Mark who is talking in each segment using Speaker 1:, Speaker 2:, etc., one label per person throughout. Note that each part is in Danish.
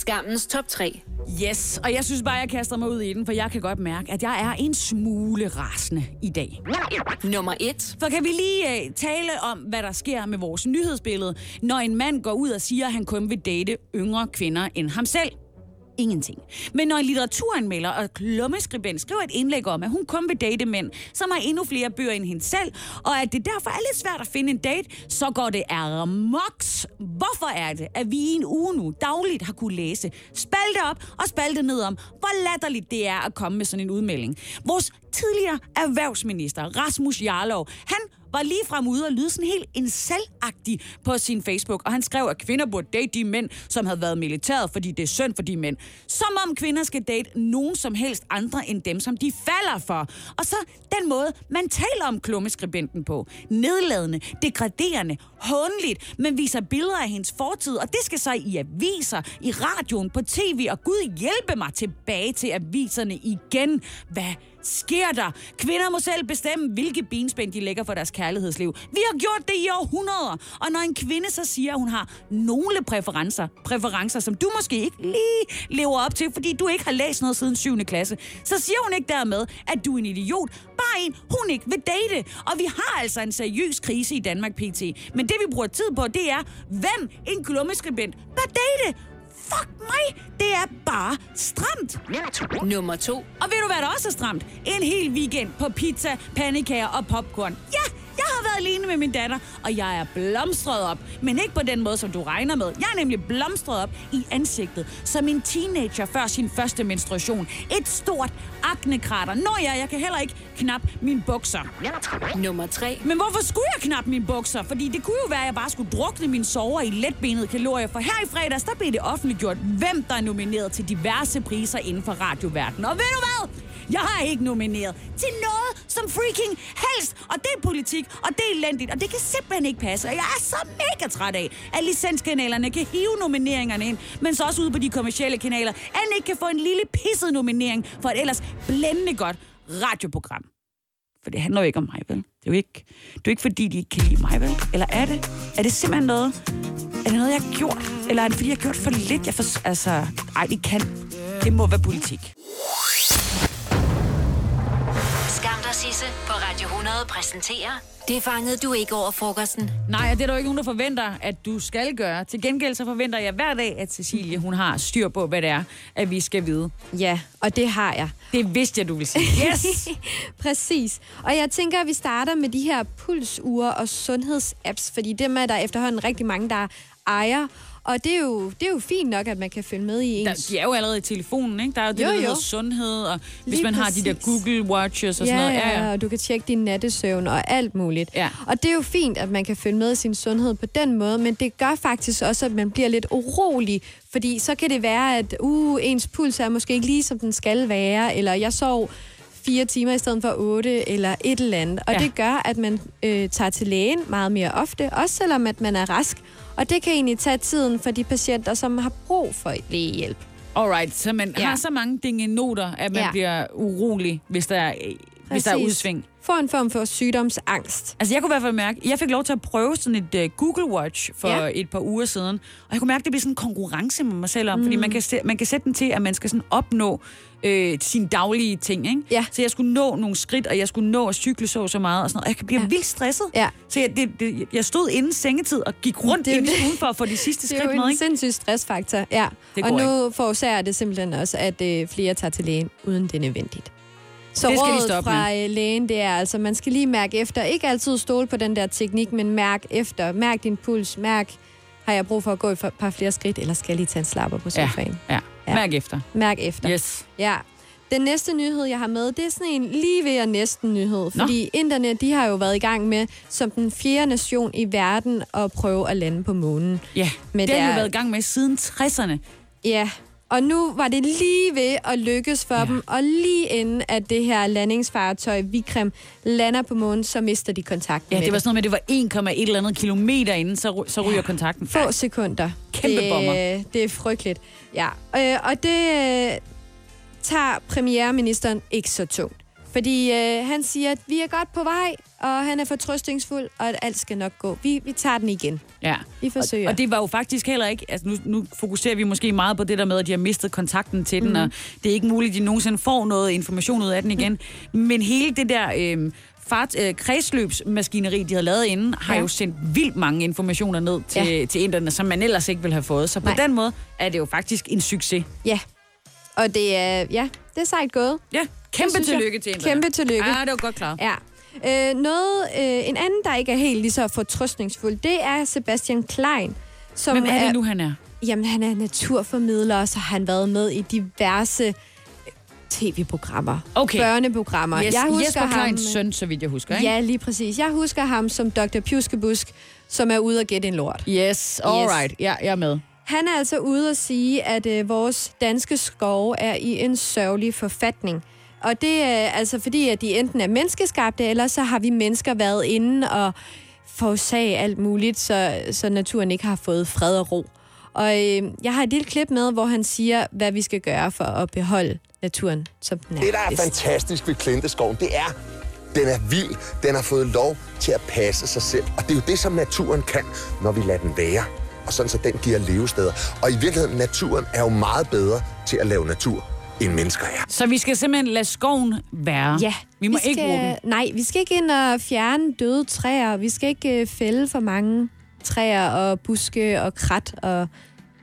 Speaker 1: Skammens top 3.
Speaker 2: Yes, og jeg synes bare, jeg kaster mig ud i den, for jeg kan godt mærke, at jeg er en smule rasende i dag.
Speaker 1: Nummer 1.
Speaker 2: For kan vi lige uh, tale om, hvad der sker med vores nyhedsbillede, når en mand går ud og siger, at han kun vil date yngre kvinder end ham selv? Ingenting. Men når en litteraturanmelder og klummeskribent skriver et indlæg om, at hun kun vil date mænd, som har endnu flere bøger end hende selv, og at det derfor er lidt svært at finde en date, så går det moks. Hvorfor er det, at vi i en uge nu dagligt har kunne læse spalte op og spalte ned om, hvor latterligt det er at komme med sådan en udmelding? Vores tidligere erhvervsminister, Rasmus Jarlov, han var ligefrem ude og lyde sådan helt en selvagtig på sin Facebook, og han skrev, at kvinder burde date de mænd, som havde været militæret, fordi det er synd for de mænd. Som om kvinder skal date nogen som helst andre end dem, som de falder for. Og så den måde, man taler om klummeskribenten på. Nedladende, degraderende, håndligt, men viser billeder af hendes fortid, og det skal så i aviser, i radioen, på tv, og Gud hjælpe mig tilbage til aviserne igen. Hvad sker der? Kvinder må selv bestemme, hvilke benspænd de lægger for deres kærlighedsliv. Vi har gjort det i århundreder. Og når en kvinde så siger, at hun har nogle præferencer, præferencer, som du måske ikke lige lever op til, fordi du ikke har læst noget siden 7. klasse, så siger hun ikke dermed, at du er en idiot. Bare en, hun ikke vil date. Og vi har altså en seriøs krise i Danmark PT. Men det vi bruger tid på, det er, hvem en klummeskribent bør date fuck mig, det er bare stramt.
Speaker 1: Nummer 2.
Speaker 2: Og ved du, hvad der også er stramt? En hel weekend på pizza, pandekager og popcorn. Ja, alene med min datter, og jeg er blomstret op. Men ikke på den måde, som du regner med. Jeg er nemlig blomstret op i ansigtet, som en teenager før sin første menstruation. Et stort aknekrater. Nå ja, jeg kan heller ikke knap mine bukser.
Speaker 1: Nummer 3.
Speaker 2: Men hvorfor skulle jeg knap mine bukser? Fordi det kunne jo være, at jeg bare skulle drukne mine sover i letbenede kalorier. For her i fredags, der blev det offentliggjort, hvem der er nomineret til diverse priser inden for radioverdenen. Og ved du hvad? Jeg har ikke nomineret til noget som freaking helst. Og det er politik, og det er elendigt, og det kan simpelthen ikke passe. Og jeg er så mega træt af, at licenskanalerne kan hive nomineringerne ind, men så også ude på de kommercielle kanaler, at ikke kan få en lille pisset nominering for et ellers blændende godt radioprogram. For det handler jo ikke om mig, vel? Det er jo ikke, det er jo ikke fordi, de ikke kan lide mig, vel? Eller er det? Er det simpelthen noget? Er det noget, jeg har gjort? Eller er det fordi, jeg har gjort for lidt? Jeg for, altså, ej, det kan. Det må være politik.
Speaker 1: Sisse på Radio 100 præsenterer Det fangede du ikke over frokosten.
Speaker 2: Nej, og det er der jo ikke nogen, der forventer, at du skal gøre. Til gengæld så forventer jeg hver dag, at Cecilie hun har styr på, hvad det er, at vi skal vide.
Speaker 3: Ja, og det har jeg.
Speaker 2: Det vidste jeg, du ville sige. Yes!
Speaker 3: Præcis. Og jeg tænker, at vi starter med de her pulsure og sundhedsapps, fordi dem er der efterhånden rigtig mange, der ejer. Og det er, jo, det er jo fint nok, at man kan følge med i
Speaker 2: Der,
Speaker 3: ens...
Speaker 2: de er jo allerede i telefonen, ikke? Der er jo det,
Speaker 3: Jo,
Speaker 2: der hedder sundhed, og hvis
Speaker 3: Lige
Speaker 2: man har de der
Speaker 3: præcis.
Speaker 2: Google Watches og sådan
Speaker 3: ja,
Speaker 2: noget.
Speaker 3: ja, og du kan tjekke din nattesøvn og alt muligt.
Speaker 2: Ja.
Speaker 3: Og det er jo fint, at man kan følge med i sin sundhed på den måde, men det gør faktisk også, at man bliver lidt urolig, fordi så kan det være, at uh, ens puls er måske ikke lige, som den skal være, eller jeg sov fire timer i stedet for otte, eller et eller andet. Og
Speaker 2: Ja.
Speaker 3: ja. det gør, at man øh, tager til lægen meget mere ofte, også selvom at man er rask. Og det kan egentlig tage tiden for de patienter, som har brug for lægehjælp.
Speaker 2: Alright, så man ja. Har så mange dinge noter, at man ja. Bliver urolig, hvis der er, hvis der er udsving.
Speaker 3: Får en form for sygdomsangst.
Speaker 2: Altså, jeg kunne i hvert fald mærke, jeg fik lov til at prøve sådan et uh, Google Watch for ja. Et par uger siden, og jeg kunne mærke, at det bliver sådan en konkurrence med mig selv om, mm. fordi man kan, man kan sætte den til, at man skal sådan opnå øh, sine daglige ting, ikke?
Speaker 3: Ja.
Speaker 2: Så jeg skulle nå nogle skridt, og jeg skulle nå at cykle så så meget, og sådan noget. Og jeg kan blive ja. Vildt stresset.
Speaker 3: Ja.
Speaker 2: Så jeg, det, det, jeg stod inden sengetid og gik rundt
Speaker 3: Det
Speaker 2: inde i stuen for at få de sidste
Speaker 3: Det er
Speaker 2: skridt
Speaker 3: jo
Speaker 2: med,
Speaker 3: en
Speaker 2: ikke?
Speaker 3: sindssyg stressfaktor, ja.
Speaker 2: Det
Speaker 3: og nu forårsager det simpelthen også, at øh, flere tager til lægen, uden det er nødvendigt. Så
Speaker 2: Det skal de
Speaker 3: rådet
Speaker 2: stoppe
Speaker 3: fra øh, lægen, det er altså, man skal lige mærke efter. Ikke altid stole på den der teknik, men mærk efter. Mærk din puls, mærk, har jeg brug for at gå et par- flere skridt, eller skal jeg lige tage en slapper på
Speaker 2: Ja,
Speaker 3: sofaen?
Speaker 2: ja.
Speaker 3: Ja.
Speaker 2: Mærk efter.
Speaker 3: Mærk efter.
Speaker 2: Yes.
Speaker 3: Ja. Den næste nyhed, jeg har med, det er sådan en lige ved at næsten nyhed. Fordi inderne, de har jo været i gang med, som den fjerde nation i verden, at prøve at lande på månen.
Speaker 2: Ja,
Speaker 3: Men
Speaker 2: det har
Speaker 3: det
Speaker 2: vi
Speaker 3: er-
Speaker 2: været i gang med siden 60'erne.
Speaker 3: Ja, Og nu var det lige ved at lykkes for
Speaker 2: Ja.
Speaker 3: dem, og lige inden at det her landingsfartøj Vikram lander på månen, så mister de kontakten
Speaker 2: Ja,
Speaker 3: med
Speaker 2: det var sådan noget med, at det var 1,1 eller andet kilometer inden, så, så ryger
Speaker 3: Ja.
Speaker 2: kontakten.
Speaker 3: Få sekunder.
Speaker 2: Kæmpe
Speaker 3: det,
Speaker 2: bomber.
Speaker 3: Det er frygteligt. Ja, øh, og det øh, tager premierministeren ikke så tungt. Fordi øh, han siger, at vi er godt på vej, og han er fortrøstningsfuld, og at alt skal nok gå. Vi, vi tager den igen.
Speaker 2: Ja.
Speaker 3: Vi forsøger.
Speaker 2: Og, og det var jo faktisk heller ikke... Altså nu, nu fokuserer vi måske meget på det der med, at de har mistet kontakten til den,
Speaker 3: Mhm.
Speaker 2: og det er ikke muligt, at de nogensinde får noget information ud af den igen. Men hele det der... Øh, fart, øh, kredsløbsmaskineri, de havde lavet inden, har
Speaker 3: Ja.
Speaker 2: jo sendt vildt mange informationer ned til,
Speaker 3: Ja.
Speaker 2: til inderne, som man ellers ikke ville have fået. Så på
Speaker 3: Nej.
Speaker 2: den måde er det jo faktisk en succes.
Speaker 3: Ja. Og det er, ja, det er sejt gået.
Speaker 2: Ja,
Speaker 3: Det
Speaker 2: kæmpe
Speaker 3: jeg.
Speaker 2: tillykke til inderne.
Speaker 3: Kæmpe tillykke.
Speaker 2: Ja, det var godt klart.
Speaker 3: Ja. Øh, noget, øh, en anden, der ikke er helt lige så fortrøstningsfuld, det er Sebastian Klein. Som
Speaker 2: Hvem er det nu, han er?
Speaker 3: Jamen, han er naturformidler, og så har han været med i diverse øh, tv-programmer.
Speaker 2: Okay.
Speaker 3: Børneprogrammer.
Speaker 2: Yes,
Speaker 3: jeg husker
Speaker 2: Jesper
Speaker 3: ham,
Speaker 2: Kleins søn, så vidt jeg husker, ikke?
Speaker 3: Ja, lige præcis. Jeg husker ham som Dr. Pjuskebusk, som er ude og gætte en lort.
Speaker 2: Yes, all
Speaker 3: Yes.
Speaker 2: right. Ja, jeg er med.
Speaker 3: Han er altså ude at sige, at øh, vores danske skove er i en sørgelig forfatning. Og det er altså fordi, at de enten er menneskeskabte, eller så har vi mennesker været inde og forårsage alt muligt, så, så naturen ikke har fået fred og ro. Og øh, jeg har et lille klip med, hvor han siger, hvad vi skal gøre for at beholde naturen, som den er.
Speaker 4: Det, der er fantastisk ved Klinteskoven, det er, den er vild. Den har fået lov til at passe sig selv. Og det er jo det, som naturen kan, når vi lader den være. Og sådan, så den giver levesteder. Og i virkeligheden, naturen er jo meget bedre til at lave natur, end mennesker er.
Speaker 2: Så vi skal simpelthen lade skoven være.
Speaker 3: Ja.
Speaker 2: Vi må
Speaker 3: skal,
Speaker 2: ikke bruge den.
Speaker 3: Nej, vi skal ikke ind og fjerne døde træer. Vi skal ikke øh, fælde for mange træer og buske og krat og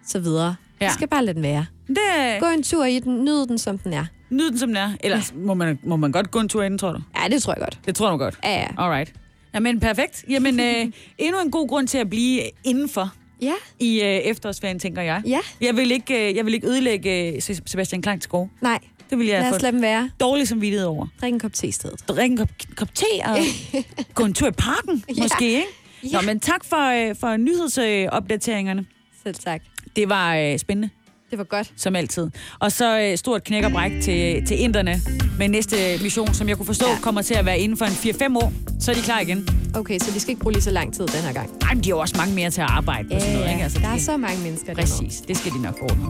Speaker 3: så videre.
Speaker 2: Ja.
Speaker 3: Vi skal bare lade den være.
Speaker 2: Det,
Speaker 3: Gå en tur i den, nyd den, som den er.
Speaker 2: nyd den, som den er. Ellers må, man, må man godt gå en tur inden, tror du?
Speaker 3: Ja, det tror jeg godt.
Speaker 2: Det tror du godt.
Speaker 3: Ja, ja.
Speaker 2: Alright. Jamen, perfekt. Jamen, øh, endnu en god grund til at blive indenfor
Speaker 3: Ja,
Speaker 2: i øh, efterårsferien, tænker jeg.
Speaker 3: ja.
Speaker 2: Jeg vil ikke, øh, jeg vil ikke ødelægge øh, Se- Sebastian Kleins skov.
Speaker 3: Nej,
Speaker 2: Det vil jeg
Speaker 3: lad os lade dem være.
Speaker 2: dårlig som vidtighed over.
Speaker 3: Drik en kop te i stedet.
Speaker 2: Drikke en kop, kop te og gå en tur i parken,
Speaker 3: Ja.
Speaker 2: måske, ikke? Nå,
Speaker 3: Ja.
Speaker 2: men tak for, øh, for nyhedsopdateringerne.
Speaker 3: Selv tak.
Speaker 2: Det var øh, spændende.
Speaker 3: Det var godt.
Speaker 2: som altid. Og så øh, stort knæk og bræk til, til inderne med næste mission, som jeg kunne forstå
Speaker 3: Ja.
Speaker 2: kommer til at være inden for en 4-5 år. Så er de klar igen.
Speaker 3: Okay, så vi skal ikke bruge lige så lang tid den her gang.
Speaker 2: Ej, men de har også mange mere til at arbejde på sådan noget, ikke?
Speaker 3: der er
Speaker 2: det-
Speaker 3: så mange mennesker.
Speaker 2: Præcis, det skal de nok ordne.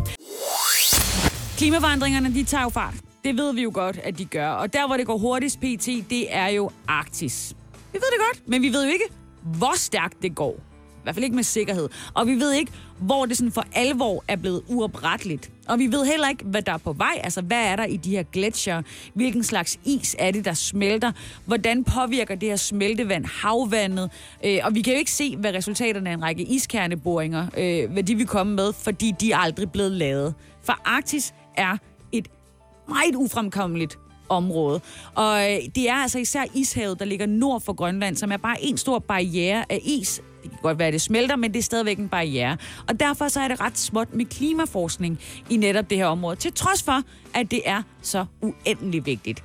Speaker 2: Klimaforandringerne, de tager jo fart. Det ved vi jo godt, at de gør. Og der, hvor det går hurtigst pt., det er jo Arktis. Vi ved det godt, men vi ved jo ikke, hvor stærkt det går. Hvert fald ikke med sikkerhed. Og vi ved ikke, hvor det sådan for alvor er blevet uopretteligt. Og vi ved heller ikke, hvad der er på vej. Altså, hvad er der i de her gletsjer? Hvilken slags is er det, der smelter? Hvordan påvirker det her smeltevand havvandet? Øh, og vi kan jo ikke se, hvad resultaterne af en række iskerneboringer, øh, hvad de vil komme med, fordi de er aldrig blevet lavet. For Arktis er et meget ufremkommeligt område. Og øh, det er altså især ishavet, der ligger nord for Grønland, som er bare en stor barriere af is. Det kan godt være, at det smelter, men det er stadigvæk en barriere. Og derfor så er det ret småt med klimaforskning i netop det her område, til trods for, at det er så uendelig vigtigt.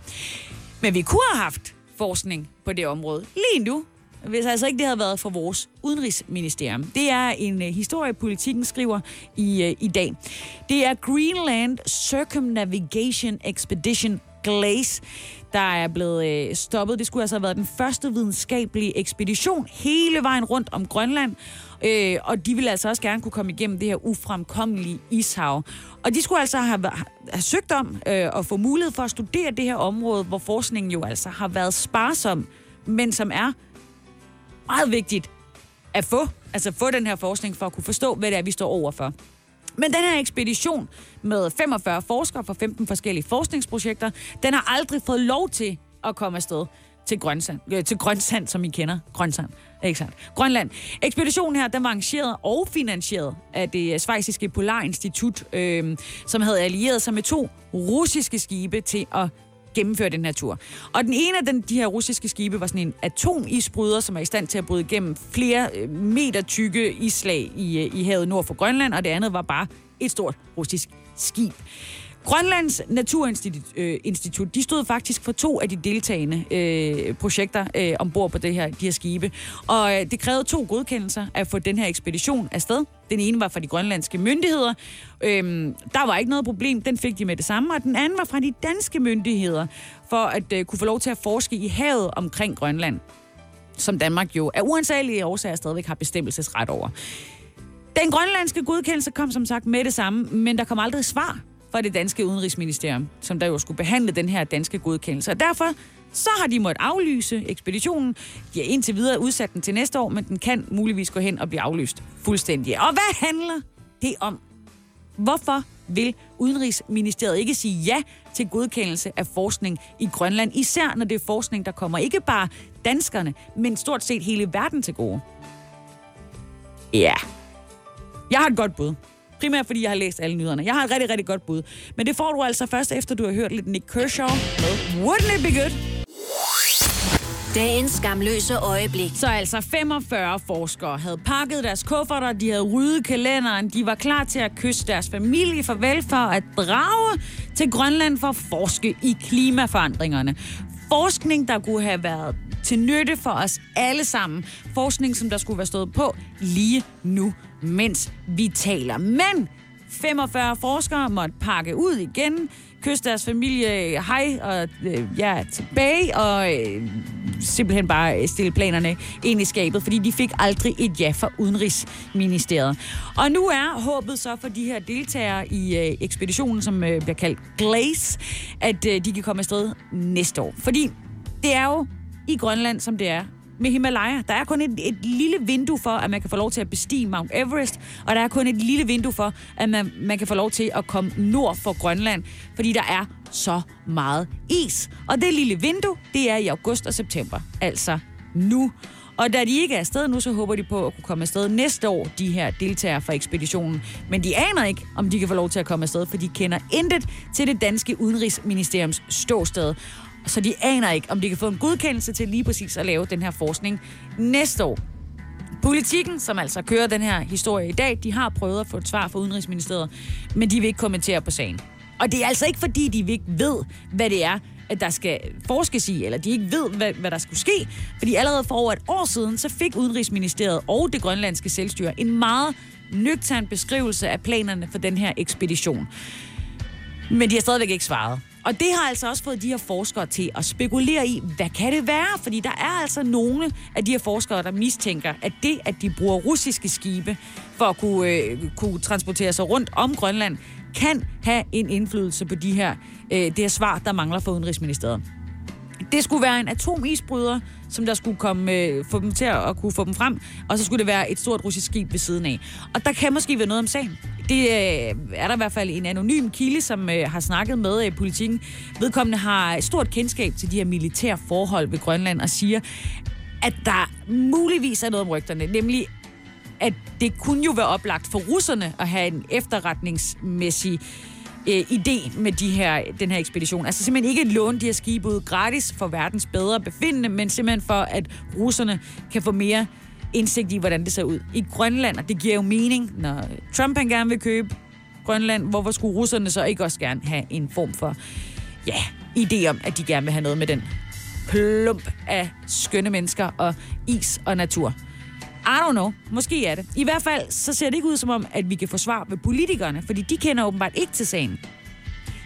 Speaker 2: Men vi kunne have haft forskning på det område lige nu, hvis altså ikke det havde været for vores udenrigsministerium. Det er en uh, historie, politikken skriver i, uh, i dag. Det er Greenland Circumnavigation Expedition GLACE, der er blevet øh, stoppet. Det skulle altså have været den første videnskabelige ekspedition hele vejen rundt om Grønland. Øh, og de ville altså også gerne kunne komme igennem det her ufremkommelige ishav. Og de skulle altså have, have søgt om øh, at få mulighed for at studere det her område, hvor forskningen jo altså har været sparsom, men som er meget vigtigt at få. Altså få den her forskning for at kunne forstå, hvad det er, vi står overfor. Men den her ekspedition med 45 forskere fra 15 forskellige forskningsprojekter, den har aldrig fået lov til at komme afsted til Grønsand, øh, til Grønsand, som I kender. Grønsand, ikke sandt? Grønland. Ekspeditionen her, den var arrangeret og finansieret af det svejsiske Polarinstitut, øh, som havde allieret sig med to russiske skibe til at gennemføre den her tur. Og den ene af den, de her russiske skibe var sådan en atomisbryder, som er i stand til at bryde igennem flere øh, meter tykke islag i, øh, i havet nord for Grønland, og det andet var bare et stort russisk skib. Grønlands Naturinstitut, øh, de stod faktisk for to af de deltagende øh, projekter øh, ombord på det her, de her skibe. Og øh, det krævede to godkendelser at få den her ekspedition afsted. Den ene var fra de grønlandske myndigheder. Øhm, der var ikke noget problem, den fik de med det samme. Og den anden var fra de danske myndigheder, for at øh, kunne få lov til at forske i havet omkring Grønland som Danmark jo af uansagelige årsager stadigvæk har bestemmelsesret over. Den grønlandske godkendelse kom som sagt med det samme, men der kom aldrig svar fra det danske udenrigsministerium, som der jo skulle behandle den her danske godkendelse. Og derfor så har de måttet aflyse ekspeditionen. De har indtil videre udsat den til næste år, men den kan muligvis gå hen og blive aflyst fuldstændig. Og hvad handler det om? Hvorfor vil Udenrigsministeriet ikke sige ja til godkendelse af forskning i Grønland, især når det er forskning, der kommer ikke bare danskerne, men stort set hele verden til gode? Ja, jeg har et godt bud. Primært fordi jeg har læst alle nyhederne. Jeg har et rigtig, rigtig godt bud. Men det får du altså først efter, du har hørt lidt Nick Kershaw med Wouldn't It Be Good?
Speaker 1: Dagens skamløse øjeblik.
Speaker 2: Så altså 45 forskere havde pakket deres kufferter, de havde ryddet kalenderen, de var klar til at kysse deres familie farvel for at drage til Grønland for at forske i klimaforandringerne. Forskning, der kunne have været til nytte for os alle sammen. Forskning, som der skulle være stået på lige nu, mens vi taler. Men 45 forskere måtte pakke ud igen, kysse deres familie øh, hej og øh, ja, tilbage, og øh, simpelthen bare øh, stille planerne ind i skabet, fordi de fik aldrig et ja fra Udenrigsministeriet. Og nu er håbet så for de her deltagere i øh, ekspeditionen, som øh, bliver kaldt GLACE, at øh, de kan komme afsted næste år. Fordi det er jo i Grønland, som det er med Himalaya. Der er kun et, et lille vindue for, at man kan få lov til at bestige Mount Everest, og der er kun et lille vindue for, at man, man kan få lov til at komme nord for Grønland, fordi der er så meget is. Og det lille vindue, det er i august og september, altså nu. Og da de ikke er afsted nu, så håber de på at kunne komme afsted næste år, de her deltagere fra ekspeditionen. Men de aner ikke, om de kan få lov til at komme afsted, for de kender intet til det danske udenrigsministeriums ståsted. Så de aner ikke, om de kan få en godkendelse til lige præcis at lave den her forskning næste år. Politikken, som altså kører den her historie i dag, de har prøvet at få et svar fra Udenrigsministeriet, men de vil ikke kommentere på sagen. Og det er altså ikke fordi, de ikke ved, hvad det er, at der skal forskes i, eller de ikke ved, hvad, hvad der skulle ske. Fordi allerede for over et år siden, så fik Udenrigsministeriet og det grønlandske selvstyre en meget nøgtern beskrivelse af planerne for den her ekspedition. Men de har stadigvæk ikke svaret. Og det har altså også fået de her forskere til at spekulere i, hvad kan det være? Fordi der er altså nogle af de her forskere, der mistænker, at det, at de bruger russiske skibe for at kunne, øh, kunne transportere sig rundt om Grønland, kan have en indflydelse på de her, øh, det her svar, der mangler fra Udenrigsministeriet. Det skulle være en atomisbryder, som der skulle komme, øh, få dem til at kunne få dem frem, og så skulle det være et stort russisk skib ved siden af. Og der kan måske være noget om sagen. Det øh, er der i hvert fald en anonym kilde, som øh, har snakket med øh, politikken. Vedkommende har stort kendskab til de her militære forhold ved Grønland og siger, at der muligvis er noget om rygterne, nemlig at det kunne jo være oplagt for russerne at have en efterretningsmæssig øh, idé med de her, den her ekspedition. Altså simpelthen ikke låne de her skibe ud gratis for verdens bedre befindende, men simpelthen for, at russerne kan få mere indsigt i, hvordan det ser ud i Grønland. Og det giver jo mening, når Trump han gerne vil købe Grønland. Hvorfor skulle russerne så ikke også gerne have en form for ja, idé om, at de gerne vil have noget med den plump af skønne mennesker og is og natur? I don't know. Måske er det. I hvert fald så ser det ikke ud som om, at vi kan få svar ved politikerne, fordi de kender åbenbart ikke til sagen.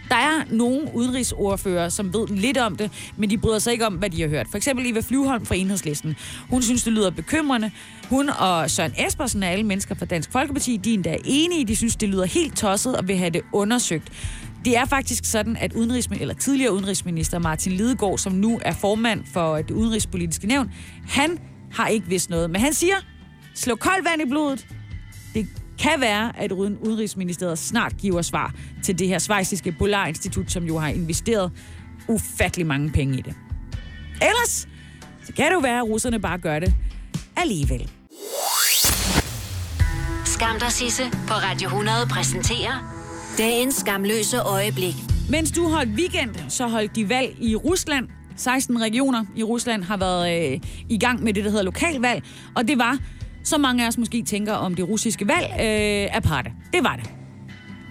Speaker 2: Der er nogle udenrigsordfører, som ved lidt om det, men de bryder sig ikke om, hvad de har hørt. For eksempel Eva Flyvholm fra Enhedslisten. Hun synes, det lyder bekymrende. Hun og Søren Espersen er alle mennesker fra Dansk Folkeparti. De er endda enige. De synes, det lyder helt tosset og vil have det undersøgt. Det er faktisk sådan, at udenrigsminister, eller tidligere udenrigsminister Martin Lidegaard, som nu er formand for det udenrigspolitiske nævn, han har ikke vidst noget. Men han siger, slå koldt vand i blodet. Det kan være, at Udenrigsministeriet snart giver svar til det her svejsiske Polarinstitut, som jo har investeret ufattelig mange penge i det. Ellers så kan det jo være, at russerne bare gør det alligevel.
Speaker 1: Skam dig, Sisse, på Radio 100 præsenterer dagens skamløse øjeblik.
Speaker 2: Mens du holdt weekend, så holdt de valg i Rusland. 16 regioner i Rusland har været øh, i gang med det, der hedder lokalvalg, og det var, som mange af os måske tænker om det russiske valg, øh, aparte. Det var det.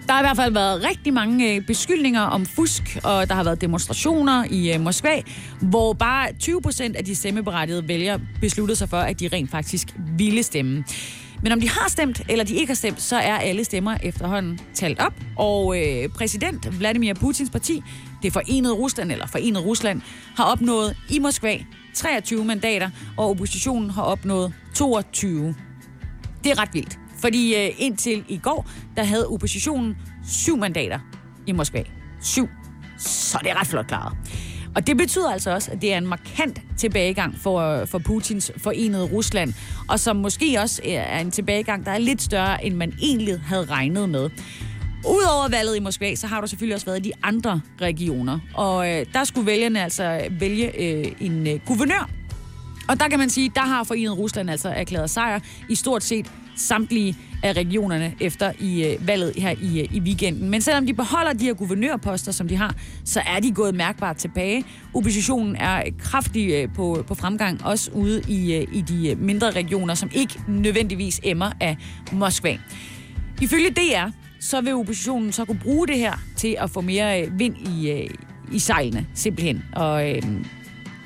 Speaker 2: Der har i hvert fald været rigtig mange øh, beskyldninger om fusk, og der har været demonstrationer i øh, Moskva, hvor bare 20 procent af de stemmeberettigede vælgere besluttede sig for, at de rent faktisk ville stemme. Men om de har stemt, eller de ikke har stemt, så er alle stemmer efterhånden talt op. Og øh, præsident Vladimir Putins parti, det forenede Rusland, eller forenede Rusland, har opnået i Moskva 23 mandater, og oppositionen har opnået 22. Det er ret vildt. Fordi øh, indtil i går, der havde oppositionen syv mandater i Moskva. Syv. Så det er ret flot klaret. Og det betyder altså også, at det er en markant tilbagegang for, øh, for Putins forenede Rusland, og som måske også øh, er en tilbagegang, der er lidt større, end man egentlig havde regnet med. Udover valget i Moskva, så har du selvfølgelig også været i de andre regioner. Og øh, der skulle vælgerne altså vælge øh, en øh, guvernør. Og der kan man sige, der har Forenet Rusland altså erklæret sejr i stort set samtlige af regionerne efter i øh, valget her i, øh, i weekenden. Men selvom de beholder de her guvernørposter, som de har, så er de gået mærkbart tilbage. Oppositionen er kraftig øh, på, på fremgang, også ude i, øh, i de øh, mindre regioner, som ikke nødvendigvis emmer af Moskva. Ifølge DR, så vil oppositionen så kunne bruge det her til at få mere øh, vind i, øh, i sejlene, simpelthen. Og øh,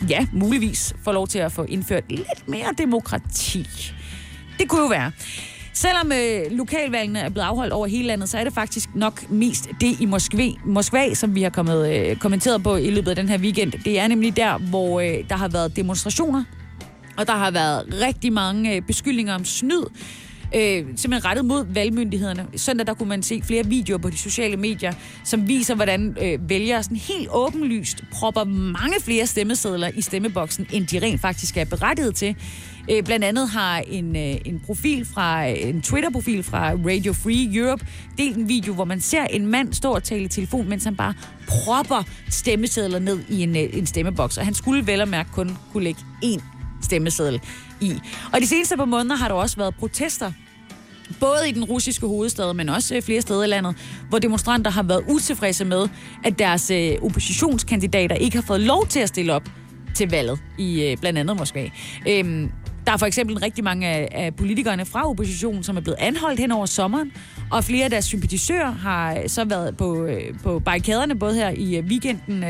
Speaker 2: ja, muligvis få lov til at få indført lidt mere demokrati. Det kunne jo være. Selvom øh, lokalvalgene er blevet afholdt over hele landet, så er det faktisk nok mest det i Moskva, Moskva som vi har kommet, øh, kommenteret på i løbet af den her weekend. Det er nemlig der, hvor øh, der har været demonstrationer, og der har været rigtig mange øh, beskyldninger om snyd øh, simpelthen rettet mod valgmyndighederne. Søndag der kunne man se flere videoer på de sociale medier, som viser, hvordan øh, vælgere sådan helt åbenlyst propper mange flere stemmesedler i stemmeboksen, end de rent faktisk er berettiget til. Øh, blandt andet har en, øh, en profil fra en Twitter-profil fra Radio Free Europe delt en video, hvor man ser en mand stå og tale i telefon, mens han bare propper stemmesedler ned i en, øh, en stemmeboks. Og han skulle vel og mærke kun kunne lægge én stemmeseddel i. Og de seneste par måneder har der også været protester både i den russiske hovedstad, men også øh, flere steder i landet, hvor demonstranter har været utilfredse med, at deres øh, oppositionskandidater ikke har fået lov til at stille op til valget i øh, blandt andet Moskva. Øhm, der er for eksempel rigtig mange af, af politikerne fra oppositionen, som er blevet anholdt hen over sommeren, og flere af deres sympatisører har så været på, på barrikaderne, både her i weekenden,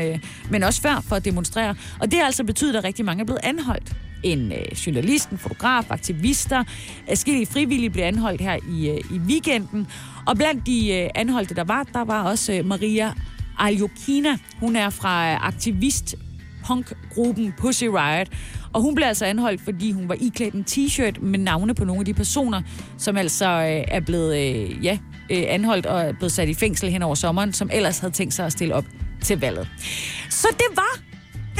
Speaker 2: men også før for at demonstrere. Og det har altså betydet, at rigtig mange er blevet anholdt en øh, journalist, en fotograf, aktivister. Forskellige frivillige blev anholdt her i, øh, i weekenden. Og blandt de øh, anholdte, der var, der var også øh, Maria Aljokina. Hun er fra øh, aktivist punkgruppen Pussy Riot. Og hun blev altså anholdt, fordi hun var iklædt en t-shirt med navne på nogle af de personer, som altså øh, er blevet øh, ja, øh, anholdt og er blevet sat i fængsel hen over sommeren, som ellers havde tænkt sig at stille op til valget. Så det var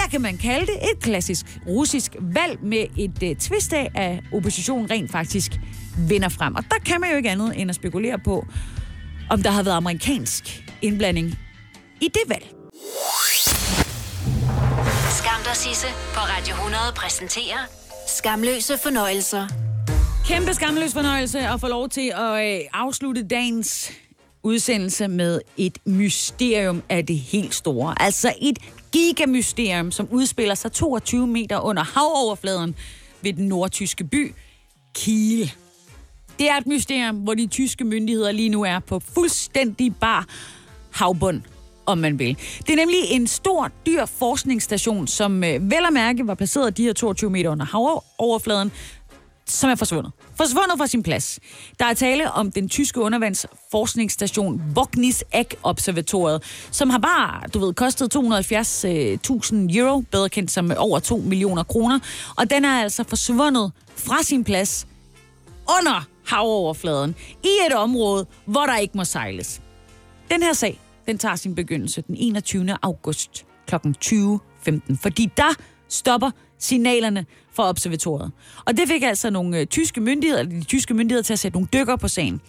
Speaker 2: hvad kan man kalde det? Et klassisk russisk valg med et uh, twist af, at oppositionen rent faktisk vinder frem. Og der kan man jo ikke andet end at spekulere på, om der har været amerikansk indblanding i det valg.
Speaker 1: Skam dig, Sisse, på Radio 100 præsenterer Skamløse fornøjelser.
Speaker 2: Kæmpe skamløs fornøjelse at få lov til at øh, afslutte dagens udsendelse med et mysterium af det helt store. Altså et gigamysterium, som udspiller sig 22 meter under havoverfladen ved den nordtyske by Kiel. Det er et mysterium, hvor de tyske myndigheder lige nu er på fuldstændig bar havbund om man vil. Det er nemlig en stor, dyr forskningsstation, som øh, vel at mærke var placeret de her 22 meter under havoverfladen, som er forsvundet. Forsvundet fra sin plads. Der er tale om den tyske undervandsforskningsstation Vognis Eck Observatoriet, som har bare, du ved, kostet 270.000 øh, euro, bedre kendt som over 2 millioner kroner, og den er altså forsvundet fra sin plads under havoverfladen i et område, hvor der ikke må sejles. Den her sag, den tager sin begyndelse den 21. august kl. 20.15, fordi der stopper signalerne fra observatoriet. Og det fik altså nogle øh, tyske myndigheder, de tyske myndigheder til at sætte nogle dykker på sagen.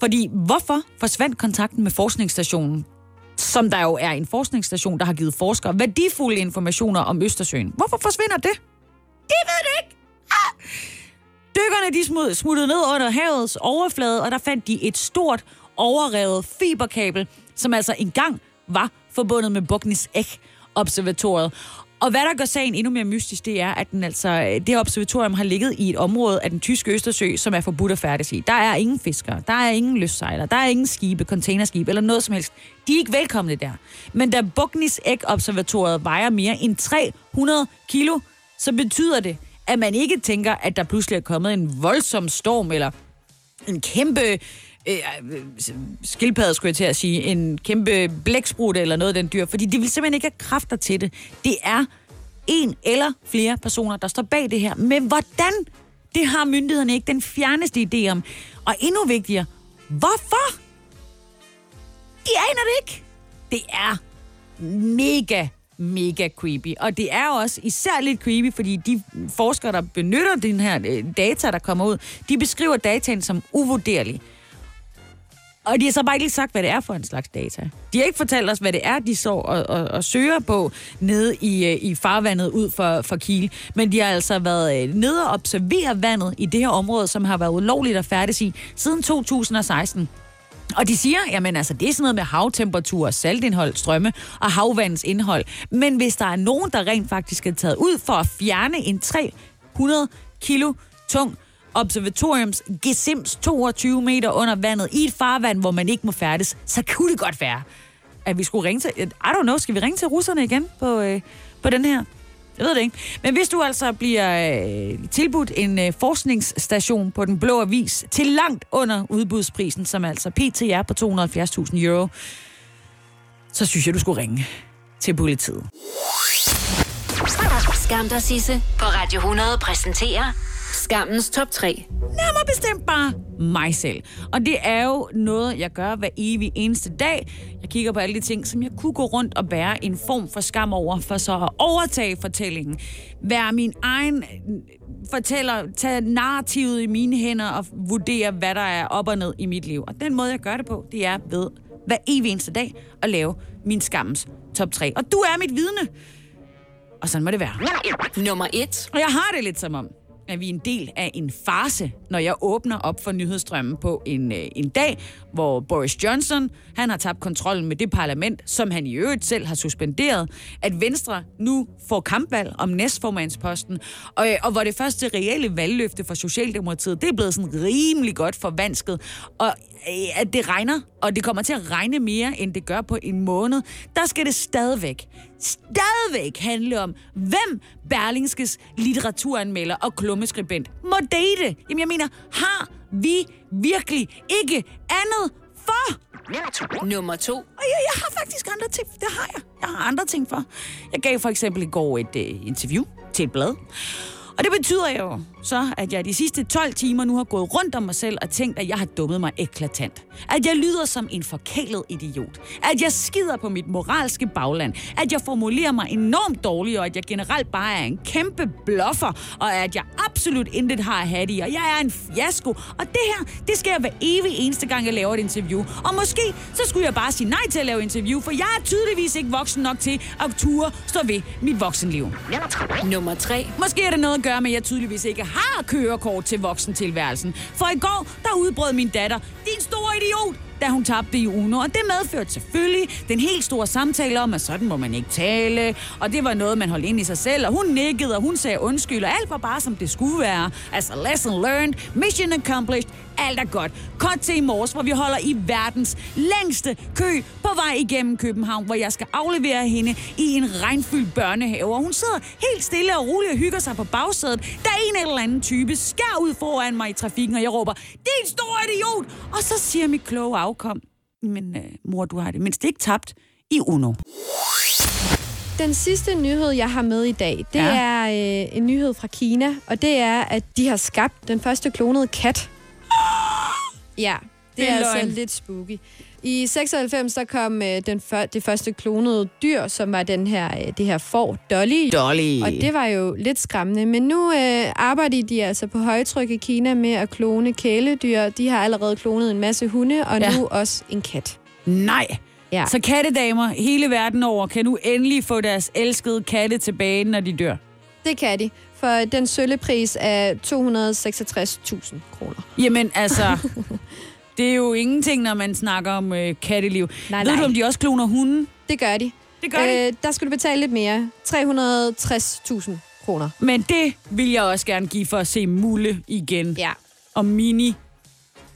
Speaker 2: Fordi hvorfor forsvandt kontakten med forskningsstationen, som der jo er en forskningsstation, der har givet forskere værdifulde informationer om Østersøen? Hvorfor forsvinder det? Det ved det ikke! Ah! Dykkerne de smuttede ned under havets overflade, og der fandt de et stort overrevet fiberkabel, som altså engang var forbundet med Bognis Ek observatoriet. Og hvad der gør sagen endnu mere mystisk, det er, at den altså, det observatorium har ligget i et område af den tyske Østersø, som er forbudt at færdes i. Der er ingen fiskere, der er ingen lystsejlere, der er ingen skibe, containerskibe eller noget som helst. De er ikke velkomne der. Men da Bugnis Æg-observatoriet vejer mere end 300 kilo, så betyder det, at man ikke tænker, at der pludselig er kommet en voldsom storm eller en kæmpe øh, øh skulle jeg til at sige, en kæmpe blæksprut eller noget af den dyr, fordi de vil simpelthen ikke have kræfter til det. Det er en eller flere personer, der står bag det her. Men hvordan? Det har myndighederne ikke den fjerneste idé om. Og endnu vigtigere, hvorfor? De aner det ikke. Det er mega mega creepy. Og det er også især lidt creepy, fordi de forskere, der benytter den her øh, data, der kommer ud, de beskriver dataen som uvurderlig. Og de har så bare ikke lige sagt, hvad det er for en slags data. De har ikke fortalt os, hvad det er, de så og, og, og søger på nede i, øh, i farvandet ud for, for Kiel. Men de har altså været øh, nede og observere vandet i det her område, som har været ulovligt at færdes i siden 2016. Og de siger, jamen altså, det er sådan noget med havtemperatur, saltindhold, strømme og havvandens indhold. Men hvis der er nogen, der rent faktisk er taget ud for at fjerne en 300 kilo tung observatoriums gesims 22 meter under vandet i et farvand, hvor man ikke må færdes, så kunne det godt være, at vi skulle ringe til... I don't know, skal vi ringe til russerne igen på, øh, på den her? Jeg ved det ikke. Men hvis du altså bliver øh, tilbudt en øh, forskningsstation på den blå avis til langt under udbudsprisen, som altså PT er på 270.000 euro, så synes jeg, du skulle ringe til politiet.
Speaker 1: Skam dig, Sisse, på Radio 100 præsenterer Skammens top 3.
Speaker 2: Nærmere bestemt bare mig selv. Og det er jo noget, jeg gør hver evig eneste dag. Jeg kigger på alle de ting, som jeg kunne gå rundt og bære en form for skam over, for så at overtage fortællingen. Være min egen fortæller, tage narrativet i mine hænder og vurdere, hvad der er op og ned i mit liv. Og den måde, jeg gør det på, det er ved hver evig eneste dag at lave min skammens top 3. Og du er mit vidne. Og sådan må det være.
Speaker 1: Nummer 1.
Speaker 2: Og jeg har det lidt som om, er vi en del af en farse, når jeg åbner op for nyhedsstrømmen på en, øh, en dag, hvor Boris Johnson han har tabt kontrollen med det parlament, som han i øvrigt selv har suspenderet, at Venstre nu får kampvalg om næstformandsposten, og, øh, og hvor det første reelle valgløfte for Socialdemokratiet, det er blevet sådan rimelig godt forvansket, og øh, at det regner, og det kommer til at regne mere, end det gør på en måned, der skal det stadigvæk, stadigvæk handle om, hvem Berlingskes litteraturanmelder og klummeskribent må date. Jamen jeg mener, har vi virkelig ikke andet for?
Speaker 1: Nummer 2.
Speaker 2: Og jeg, jeg har faktisk andre ting. Det har jeg. Jeg har andre ting for. Jeg gav for eksempel i går et uh, interview til et blad. Og det betyder jo så, at jeg de sidste 12 timer nu har gået rundt om mig selv og tænkt, at jeg har dummet mig eklatant. At jeg lyder som en forkælet idiot. At jeg skider på mit moralske bagland. At jeg formulerer mig enormt dårligt, og at jeg generelt bare er en kæmpe bluffer. Og at jeg absolut intet har at have i, og jeg er en fiasko. Og det her, det sker hver evig eneste gang, jeg laver et interview. Og måske, så skulle jeg bare sige nej til at lave interview, for jeg er tydeligvis ikke voksen nok til at ture stå ved mit voksenliv.
Speaker 1: Nummer 3.
Speaker 2: Måske er det noget at gøre med, at jeg tydeligvis ikke har kørekort til voksentilværelsen. For i går, der udbrød min datter, din store idiot, da hun tabte i Uno. Og det medførte selvfølgelig den helt store samtale om, at sådan må man ikke tale. Og det var noget, man holdt ind i sig selv. Og hun nikkede, og hun sagde undskyld, og alt var bare, som det skulle være. Altså, lesson learned, mission accomplished, alt er godt. Kort til i morges, hvor vi holder i verdens længste kø på vej igennem København, hvor jeg skal aflevere hende i en regnfyldt børnehave. Og hun sidder helt stille og roligt og hygger sig på bagsædet, da en eller anden type skær ud foran mig i trafikken, og jeg råber, din store idiot! Og så siger mit kloge afkom, men øh, mor, du har det mindst ikke tabt i Uno.
Speaker 3: Den sidste nyhed, jeg har med i dag, det
Speaker 2: Ja.
Speaker 3: er øh, en nyhed fra Kina, og det er, at de har skabt den første klonede kat. Ja, det,
Speaker 2: Det
Speaker 3: er,
Speaker 2: er
Speaker 3: altså lidt spooky. I 96 der kom øh, den før, det første klonede dyr, som var den her, øh, det her får, Dolly.
Speaker 2: Dolly.
Speaker 3: Og det var jo lidt skræmmende. Men nu øh, arbejder de altså på højtryk i Kina med at klone kæledyr. De har allerede klonet en masse hunde, og
Speaker 2: Ja.
Speaker 3: nu også en kat.
Speaker 2: Nej.
Speaker 3: Ja.
Speaker 2: Så kattedamer hele verden over kan nu endelig få deres elskede katte tilbage, når de dør.
Speaker 3: Det kan de, for den søllepris er 266.000 kroner.
Speaker 2: Jamen altså, det er jo ingenting, når man snakker om øh, katteliv.
Speaker 3: Nej,
Speaker 2: Ved
Speaker 3: nej.
Speaker 2: du, om de også kloner hunden?
Speaker 3: Det gør de.
Speaker 2: Det gør de.
Speaker 3: Øh, der skal du betale lidt mere. 360.000 kroner.
Speaker 2: Men det vil jeg også gerne give for at se Mulle igen.
Speaker 3: Ja.
Speaker 2: Og Mini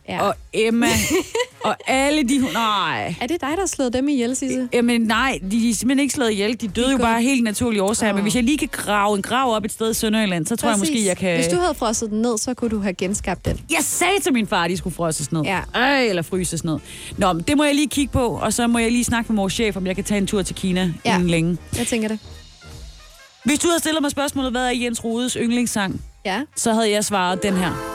Speaker 3: ja.
Speaker 2: og Emma og alle de... Nej.
Speaker 3: Er det dig, der har slået dem ihjel, Sisse?
Speaker 2: Jamen nej, de er simpelthen ikke slået ihjel. De døde
Speaker 3: De
Speaker 2: jo
Speaker 3: går-
Speaker 2: bare helt naturlige årsager.
Speaker 3: Åh.
Speaker 2: Men hvis jeg lige kan grave en grav op et sted i Sønderjylland, så tror jeg måske, jeg kan...
Speaker 3: Hvis du havde frosset den ned, så kunne du have genskabt den.
Speaker 2: Jeg sagde til min far, at de skulle frosses ned.
Speaker 3: Ja.
Speaker 2: Ej, eller fryses ned. Nå, men det må jeg lige kigge på, og så må jeg lige snakke med vores chef, om jeg kan tage en tur til Kina
Speaker 3: Ja.
Speaker 2: inden længe.
Speaker 3: Jeg tænker det.
Speaker 2: Hvis du havde stillet mig spørgsmålet, hvad er Jens Rodes yndlingssang,
Speaker 3: Ja.
Speaker 2: så havde jeg svaret den her.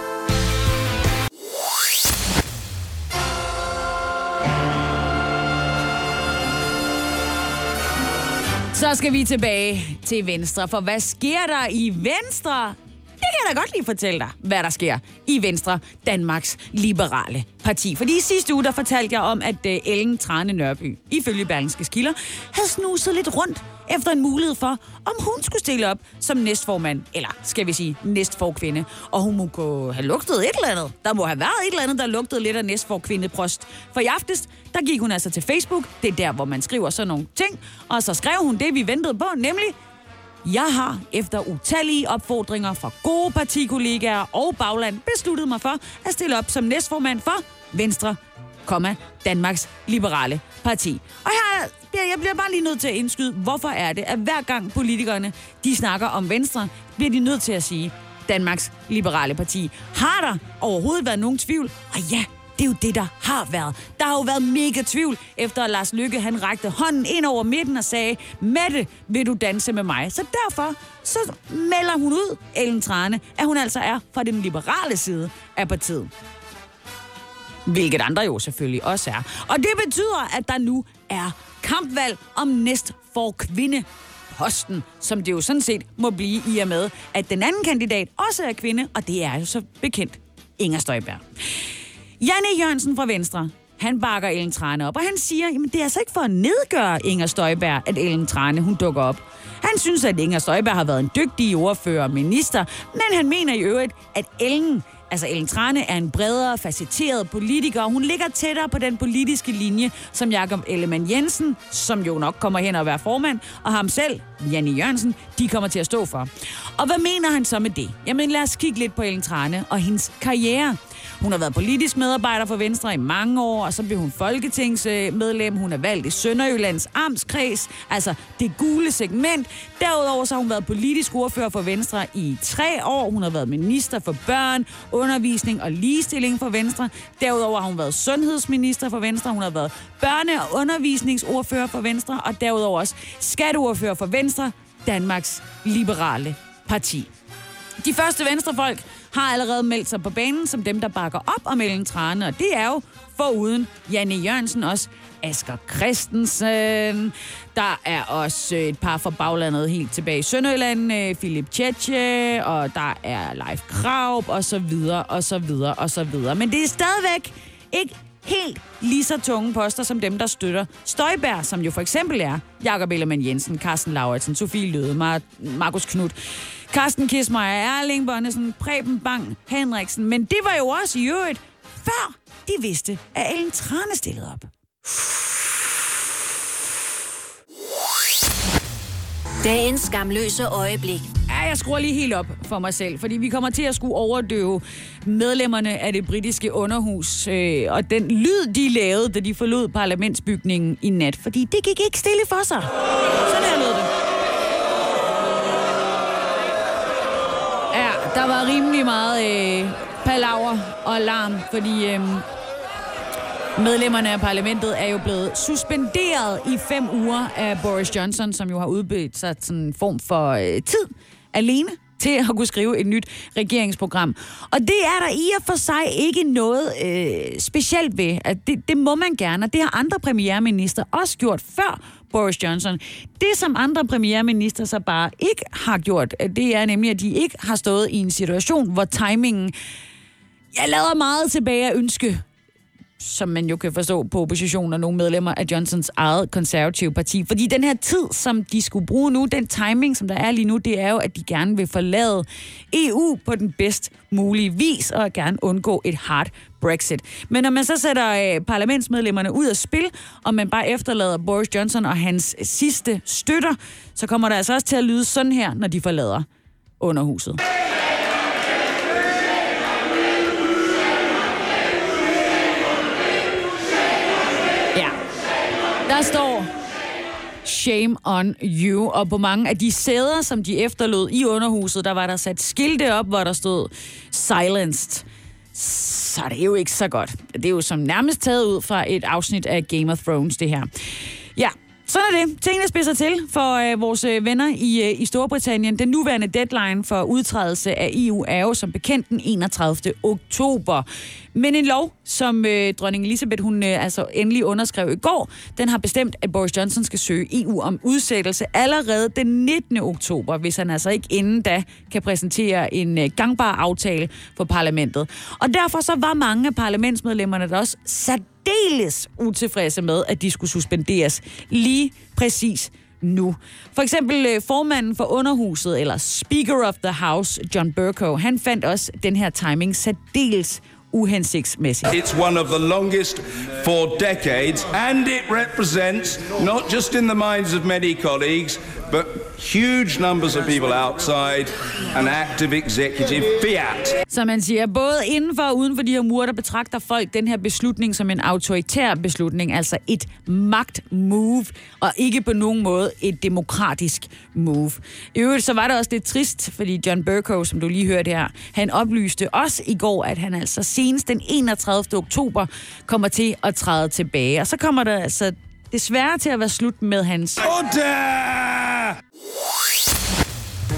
Speaker 2: Så skal vi tilbage til Venstre, for hvad sker der i Venstre? Det kan jeg da godt lige fortælle dig, hvad der sker i Venstre, Danmarks Liberale Parti. Fordi i sidste uge, der fortalte jeg om, at øh, Ellen Trane Nørby, ifølge Berlingske Skilder, havde snuset lidt rundt efter en mulighed for, om hun skulle stille op som næstformand, eller skal vi sige næstforkvinde. Og hun må gå have lugtet et eller andet. Der må have været et eller andet, der lugtede lidt af næstforkvindeprost. For i aftes, der gik hun altså til Facebook. Det er der, hvor man skriver sådan nogle ting. Og så skrev hun det, vi ventede på, nemlig jeg har efter utallige opfordringer fra gode partikollegaer og bagland besluttet mig for at stille op som næstformand for Venstre, Danmarks Liberale Parti. Og her bliver jeg bliver bare lige nødt til at indskyde, hvorfor er det, at hver gang politikerne de snakker om Venstre, bliver de nødt til at sige Danmarks Liberale Parti. Har der overhovedet været nogen tvivl? Og ja, det er jo det, der har været. Der har jo været mega tvivl, efter at Lars Lykke han rakte hånden ind over midten og sagde, Mette, vil du danse med mig? Så derfor så melder hun ud, Ellen Trane, at hun altså er fra den liberale side af partiet. Hvilket andre jo selvfølgelig også er. Og det betyder, at der nu er kampvalg om næst for kvinde posten, som det jo sådan set må blive i og med, at den anden kandidat også er kvinde, og det er jo så bekendt Inger Støjberg. Janne Jørgensen fra Venstre, han bakker Ellen Trane op, og han siger, at det er altså ikke for at nedgøre Inger Støjberg, at Ellen Trane hun dukker op. Han synes, at Inger Støjberg har været en dygtig ordfører og minister, men han mener i øvrigt, at Ellen Altså, Ellen Trane er en bredere, facetteret politiker, og hun ligger tættere på den politiske linje, som Jakob Ellemann Jensen, som jo nok kommer hen og være formand, og ham selv, Janne Jørgensen, de kommer til at stå for. Og hvad mener han så med det? Jamen, lad os kigge lidt på Ellen Trane og hendes karriere. Hun har været politisk medarbejder for Venstre i mange år, og så blev hun folketingsmedlem. Hun er valgt i Sønderjyllands Amtskreds, altså det gule segment. Derudover så har hun været politisk ordfører for Venstre i tre år. Hun har været minister for børn, undervisning og ligestilling for Venstre. Derudover har hun været sundhedsminister for Venstre. Hun har været børne- og undervisningsordfører for Venstre, og derudover også skatteordfører for Venstre, Danmarks Liberale Parti. De første venstrefolk har allerede meldt sig på banen som dem, der bakker op om Ellen Trane, og det er jo foruden Janne Jørgensen også Asger Christensen. Der er også øh, et par fra baglandet helt tilbage i Sønderjylland, øh, Philip Tjetje, og der er Leif Kraup, og så videre, og så videre, og så videre. Men det er stadigvæk ikke helt lige så tunge poster som dem, der støtter Støjbær, som jo for eksempel er Jakob Ellemann Jensen, Carsten Lauritsen, Sofie Løde, Mar- Markus Knudt, Carsten Kismeier, Erling Bonnesen, Preben Bang, Henriksen. Men det var jo også i øvrigt, før de vidste, at Ellen Trane stillede op.
Speaker 1: Dagens skamløse øjeblik.
Speaker 2: Ja, jeg skruer lige helt op for mig selv, fordi vi kommer til at skulle overdøve medlemmerne af det britiske underhus, øh, og den lyd, de lavede, da de forlod parlamentsbygningen i nat, fordi det gik ikke stille for sig. Sådan her lød det. Ja, der var rimelig meget øh, palaver og larm, fordi øh, medlemmerne af parlamentet er jo blevet suspenderet i fem uger af Boris Johnson, som jo har udbedt sig sådan en form for øh, tid alene til at kunne skrive et nyt regeringsprogram. Og det er der i og for sig ikke noget øh, specielt ved. At det, det må man gerne, og det har andre premierminister også gjort før Boris Johnson. Det, som andre premierminister så bare ikke har gjort, øh, det er nemlig, at de ikke har stået i en situation, hvor timingen jeg lader meget tilbage at ønske, som man jo kan forstå på oppositionen og nogle medlemmer af Johnsons eget konservative parti. Fordi den her tid, som de skulle bruge nu, den timing, som der er lige nu, det er jo, at de gerne vil forlade EU på den bedst mulige vis, og gerne undgå et hard Brexit. Men når man så sætter øh, parlamentsmedlemmerne ud af spil, og man bare efterlader Boris Johnson og hans sidste støtter, så kommer der altså også til at lyde sådan her, når de forlader underhuset. Der står Shame on you. Og på mange af de sæder, som de efterlod i underhuset, der var der sat skilte op, hvor der stod Silenced. Så det er jo ikke så godt. Det er jo som nærmest taget ud fra et afsnit af Game of Thrones, det her. Ja, sådan er det. Tingene spidser til for øh, vores øh, venner i, øh, i Storbritannien. Den nuværende deadline for udtrædelse af EU er jo som bekendt den 31. oktober. Men en lov, som øh, dronning Elisabeth hun øh, altså endelig underskrev i går, den har bestemt, at Boris Johnson skal søge EU om udsættelse allerede den 19. oktober, hvis han altså ikke inden da kan præsentere en øh, gangbar aftale for parlamentet. Og derfor så var mange af parlamentsmedlemmerne der også særdeles utilfredse med, at de skulle suspenderes lige præcis nu. For eksempel øh, formanden for underhuset, eller Speaker of the House, John Burko, han fandt også den her timing særdeles uhensigtsmæssigt.
Speaker 5: It's one of the longest for decades, and it represents, not just in the minds of many colleagues, but huge numbers of people outside an active executive fiat.
Speaker 2: Så man siger, både inden for og uden for de her mure, der betragter folk den her beslutning som en autoritær beslutning, altså et magtmove, og ikke på nogen måde et demokratisk move. I øvrigt så var det også lidt trist, fordi John Burko, som du lige hørte her, han oplyste også i går, at han altså senest den 31. oktober kommer til at træde tilbage. Og så kommer der altså desværre til at være slut med hans...
Speaker 5: Order!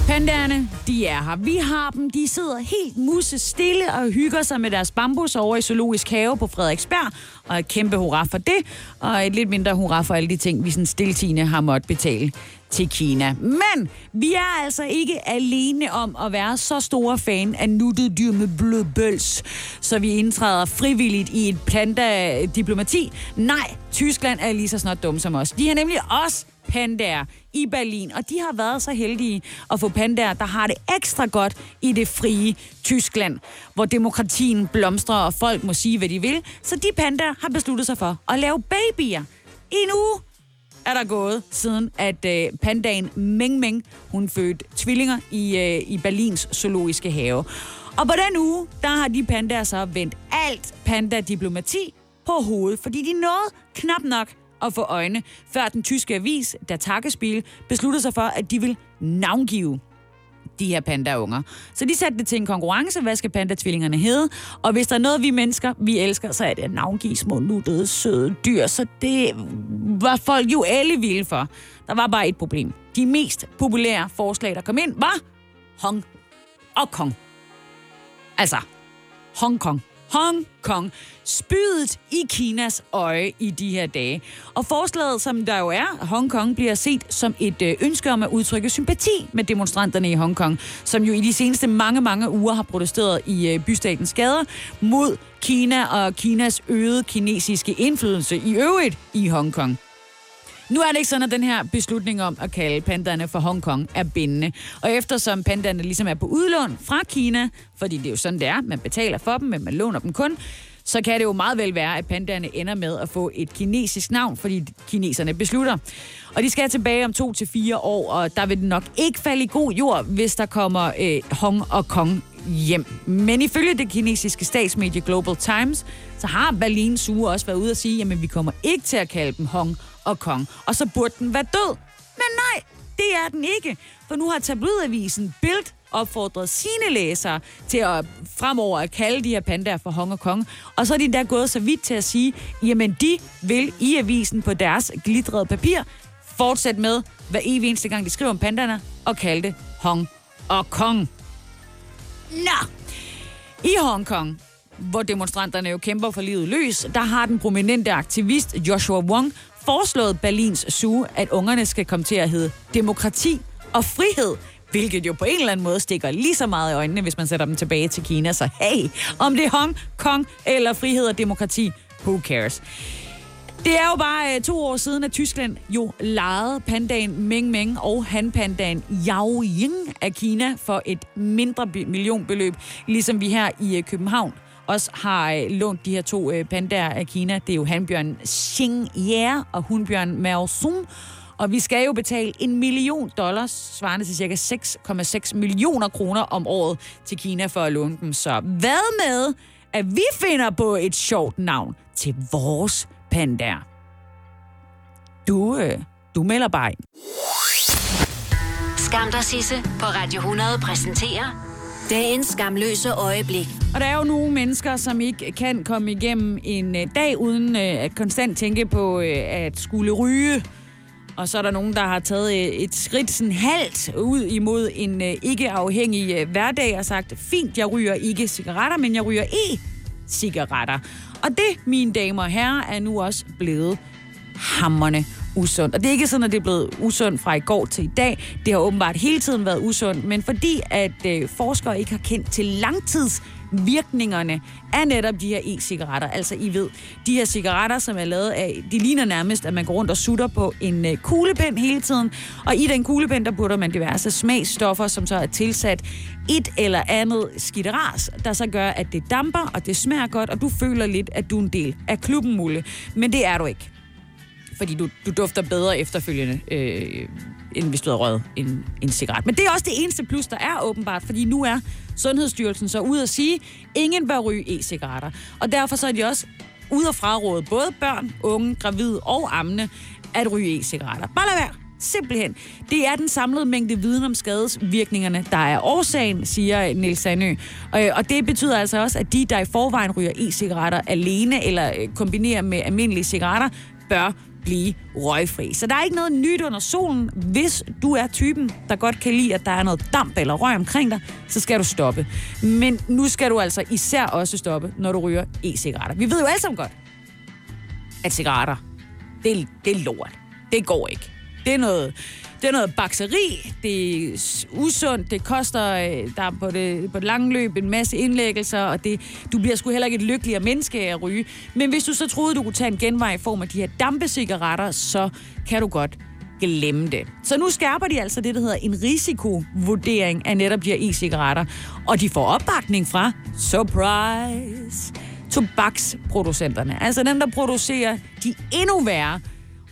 Speaker 2: Pandaerne, de er her. Vi har dem. De sidder helt musse stille og hygger sig med deres bambus over i Zoologisk Have på Frederiksberg. Og et kæmpe hurra for det. Og et lidt mindre hurra for alle de ting, vi sådan stiltigende har måttet betale til Kina. Men vi er altså ikke alene om at være så store fan af nuttet dyr med blød bøls, så vi indtræder frivilligt i et panda-diplomati. Nej, Tyskland er lige så snart dum som os. De har nemlig også pandaer i Berlin, og de har været så heldige at få pandaer, der har det ekstra godt i det frie Tyskland, hvor demokratien blomstrer, og folk må sige, hvad de vil. Så de pandaer har besluttet sig for at lave babyer. I en uge er der gået, siden at øh, pandaen Meng Meng, hun fødte tvillinger i, øh, i Berlins zoologiske have. Og på den uge, der har de pandaer så vendt alt panda-diplomati på hovedet, fordi de nåede knap nok at få øjne, før den tyske avis, der Tagesspiel, besluttede sig for, at de vil navngive de her pandaunger. Så de satte det til en konkurrence, hvad skal pandatvillingerne hedde? Og hvis der er noget, vi mennesker, vi elsker, så er det at navngive små nuttede, søde dyr. Så det var folk jo alle vilde for. Der var bare et problem. De mest populære forslag, der kom ind, var Hong og Kong. Altså, Hong Kong. Hong Kong. Spydet i Kinas øje i de her dage. Og forslaget, som der jo er, Hong Kong bliver set som et øh, ønske om at udtrykke sympati med demonstranterne i Hong Kong, som jo i de seneste mange, mange uger har protesteret i øh, bystatens gader mod Kina og Kinas øgede kinesiske indflydelse i øvrigt i Hong Kong. Nu er det ikke sådan, at den her beslutning om at kalde pandaerne for Hongkong er bindende. Og eftersom pandaerne ligesom er på udlån fra Kina, fordi det er jo sådan, det er, man betaler for dem, men man låner dem kun, så kan det jo meget vel være, at pandaerne ender med at få et kinesisk navn, fordi kineserne beslutter. Og de skal tilbage om to til fire år, og der vil det nok ikke falde i god jord, hvis der kommer øh, Hong og Kong hjem. Men ifølge det kinesiske statsmedie Global Times, så har Berlin Sue også været ude at sige, at vi kommer ikke til at kalde dem Hong og Kong. Og så burde den være død. Men nej, det er den ikke. For nu har tabloidavisen Bild opfordret sine læsere til at fremover at kalde de her pandaer for Hong og Kong. Og så er de der gået så vidt til at sige, jamen de vil i avisen på deres glitrede papir fortsætte med, hver evig eneste gang de skriver om pandaerne, og kalde det Hong og Kong. Nå! I Hongkong, hvor demonstranterne jo kæmper for livet løs, der har den prominente aktivist Joshua Wong foreslået Berlins Zoo, at ungerne skal komme til at hedde demokrati og frihed, hvilket jo på en eller anden måde stikker lige så meget i øjnene, hvis man sætter dem tilbage til Kina. Så hey, om det er Hong Kong eller frihed og demokrati, who cares? Det er jo bare øh, to år siden, at Tyskland jo lejede pandaen Meng Meng og hanpandaen Yao Ying af Kina for et mindre millionbeløb, ligesom vi her i øh, København også har øh, lånt de her to øh, pandaer af Kina. Det er jo hanbjørn Xing Ye og hunbjørn Mao Sun. Og vi skal jo betale en million dollars, svarende til cirka 6,6 millioner kroner om året til Kina for at låne dem. Så hvad med, at vi finder på et sjovt navn til vores pandaer? Du, øh, du melder bare ind.
Speaker 1: Skam dig, Sisse, på Radio 100 præsenterer dagens skamløse øjeblik.
Speaker 2: Og der er jo nogle mennesker, som ikke kan komme igennem en øh, dag uden øh, at konstant tænke på øh, at skulle ryge. Og så er der nogen, der har taget et skridt sådan halvt ud imod en ikke-afhængig hverdag og sagt, fint, jeg ryger ikke cigaretter, men jeg ryger e-cigaretter. Og det, mine damer og herrer, er nu også blevet hammerne usundt. Og det er ikke sådan, at det er blevet usundt fra i går til i dag. Det har åbenbart hele tiden været usundt, men fordi at øh, forskere ikke har kendt til langtids virkningerne af netop de her e-cigaretter. Altså, I ved, de her cigaretter, som er lavet af, de ligner nærmest, at man går rundt og sutter på en øh, kuglepen hele tiden. Og i den kuglepen, der putter man diverse smagsstoffer, som så er tilsat et eller andet skitteras, der så gør, at det damper, og det smager godt, og du føler lidt, at du er en del af klubben, Mulle. Men det er du ikke fordi du, du dufter bedre efterfølgende, øh, end hvis du havde røget en, en cigaret. Men det er også det eneste plus, der er åbenbart, fordi nu er Sundhedsstyrelsen så ude at sige, ingen bør ryge e-cigaretter. Og derfor så er de også ude at fraråde både børn, unge, gravide og ammende at ryge e-cigaretter. Bare lad være. Simpelthen. Det er den samlede mængde viden om skadesvirkningerne, der er årsagen, siger Niels Sandø. Øh, og det betyder altså også, at de, der i forvejen ryger e-cigaretter alene eller øh, kombinerer med almindelige cigaretter, bør blive røgfri. Så der er ikke noget nyt under solen. Hvis du er typen, der godt kan lide, at der er noget damp eller røg omkring dig, så skal du stoppe. Men nu skal du altså især også stoppe, når du ryger e-cigaretter. Vi ved jo alle sammen godt, at cigaretter, det, det er lort. Det går ikke. Det er noget det er noget bakseri, det er usundt, det koster øh, der på det, på det lange løb en masse indlæggelser, og det, du bliver sgu heller ikke et lykkeligere menneske af at ryge. Men hvis du så troede, du kunne tage en genvej i form af de her dampecigaretter, så kan du godt glemme det. Så nu skærper de altså det, der hedder en risikovurdering af netop de her e-cigaretter. Og de får opbakning fra, surprise, tobaksproducenterne. Altså dem, der producerer de endnu værre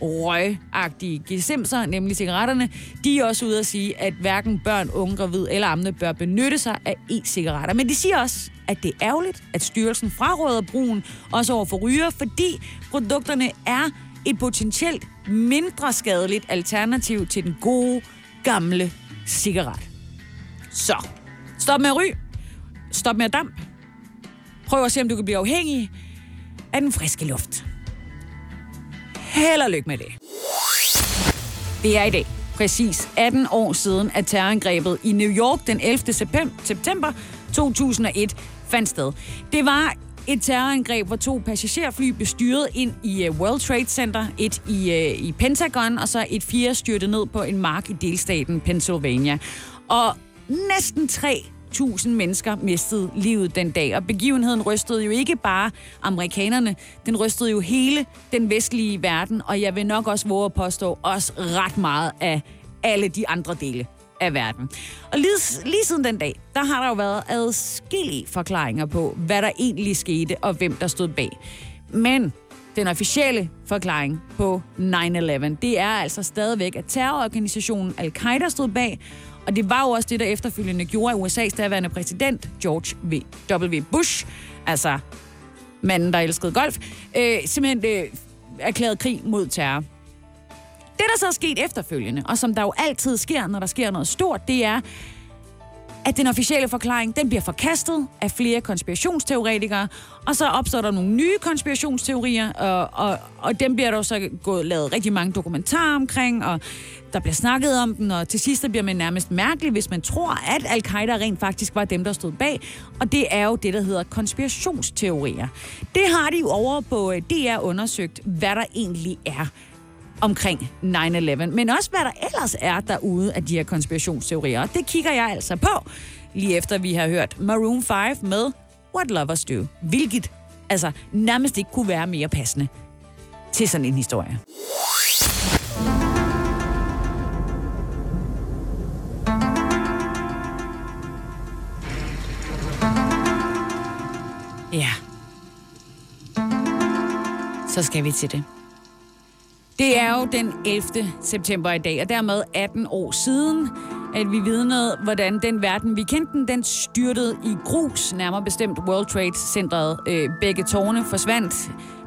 Speaker 2: røgagtige gesimser, nemlig cigaretterne, de er også ude at sige, at hverken børn, unge, gravid eller amne bør benytte sig af e-cigaretter. Men de siger også, at det er ærgerligt, at styrelsen fraråder brugen også over for ryger, fordi produkterne er et potentielt mindre skadeligt alternativ til den gode, gamle cigaret. Så, stop med at ryge. Stop med at damp. Prøv at se, om du kan blive afhængig af den friske luft. Held og lykke med det. Det er i dag præcis 18 år siden, at terrorangrebet i New York den 11. september 2001 fandt sted. Det var et terrorangreb, hvor to passagerfly blev styret ind i øh, World Trade Center, et i, øh, i Pentagon, og så et fjerde styrtet ned på en mark i delstaten Pennsylvania. Og næsten tre 1000 mennesker mistede livet den dag. Og begivenheden rystede jo ikke bare amerikanerne, den rystede jo hele den vestlige verden, og jeg vil nok også våge at påstå også ret meget af alle de andre dele af verden. Og lige, lige siden den dag, der har der jo været adskillige forklaringer på, hvad der egentlig skete, og hvem der stod bag. Men den officielle forklaring på 9-11, det er altså stadigvæk, at terrororganisationen Al-Qaida stod bag, og det var jo også det, der efterfølgende gjorde, at USA's daværende præsident, George W. Bush, altså manden, der elskede golf, øh, simpelthen øh, erklærede krig mod terror. Det, der så er sket efterfølgende, og som der jo altid sker, når der sker noget stort, det er, at den officielle forklaring, den bliver forkastet af flere konspirationsteoretikere, og så opstår der nogle nye konspirationsteorier, og, og, og dem bliver der så gået, lavet rigtig mange dokumentarer omkring, og der bliver snakket om den, og til sidst bliver man nærmest mærkelig, hvis man tror, at al-Qaida rent faktisk var dem, der stod bag. Og det er jo det, der hedder konspirationsteorier. Det har de jo over på øh, DR undersøgt, hvad der egentlig er omkring 9-11, men også hvad der ellers er derude af de her konspirationsteorier. Og det kigger jeg altså på, lige efter vi har hørt Maroon 5 med What Lovers Do, hvilket altså nærmest ikke kunne være mere passende til sådan en historie. Ja. Så skal vi til det. Det er jo den 11. september i dag, og dermed 18 år siden, at vi vidnede, hvordan den verden, vi kendte den, den styrtede i grus, nærmere bestemt World Trade Centeret. Øh, begge tårne forsvandt,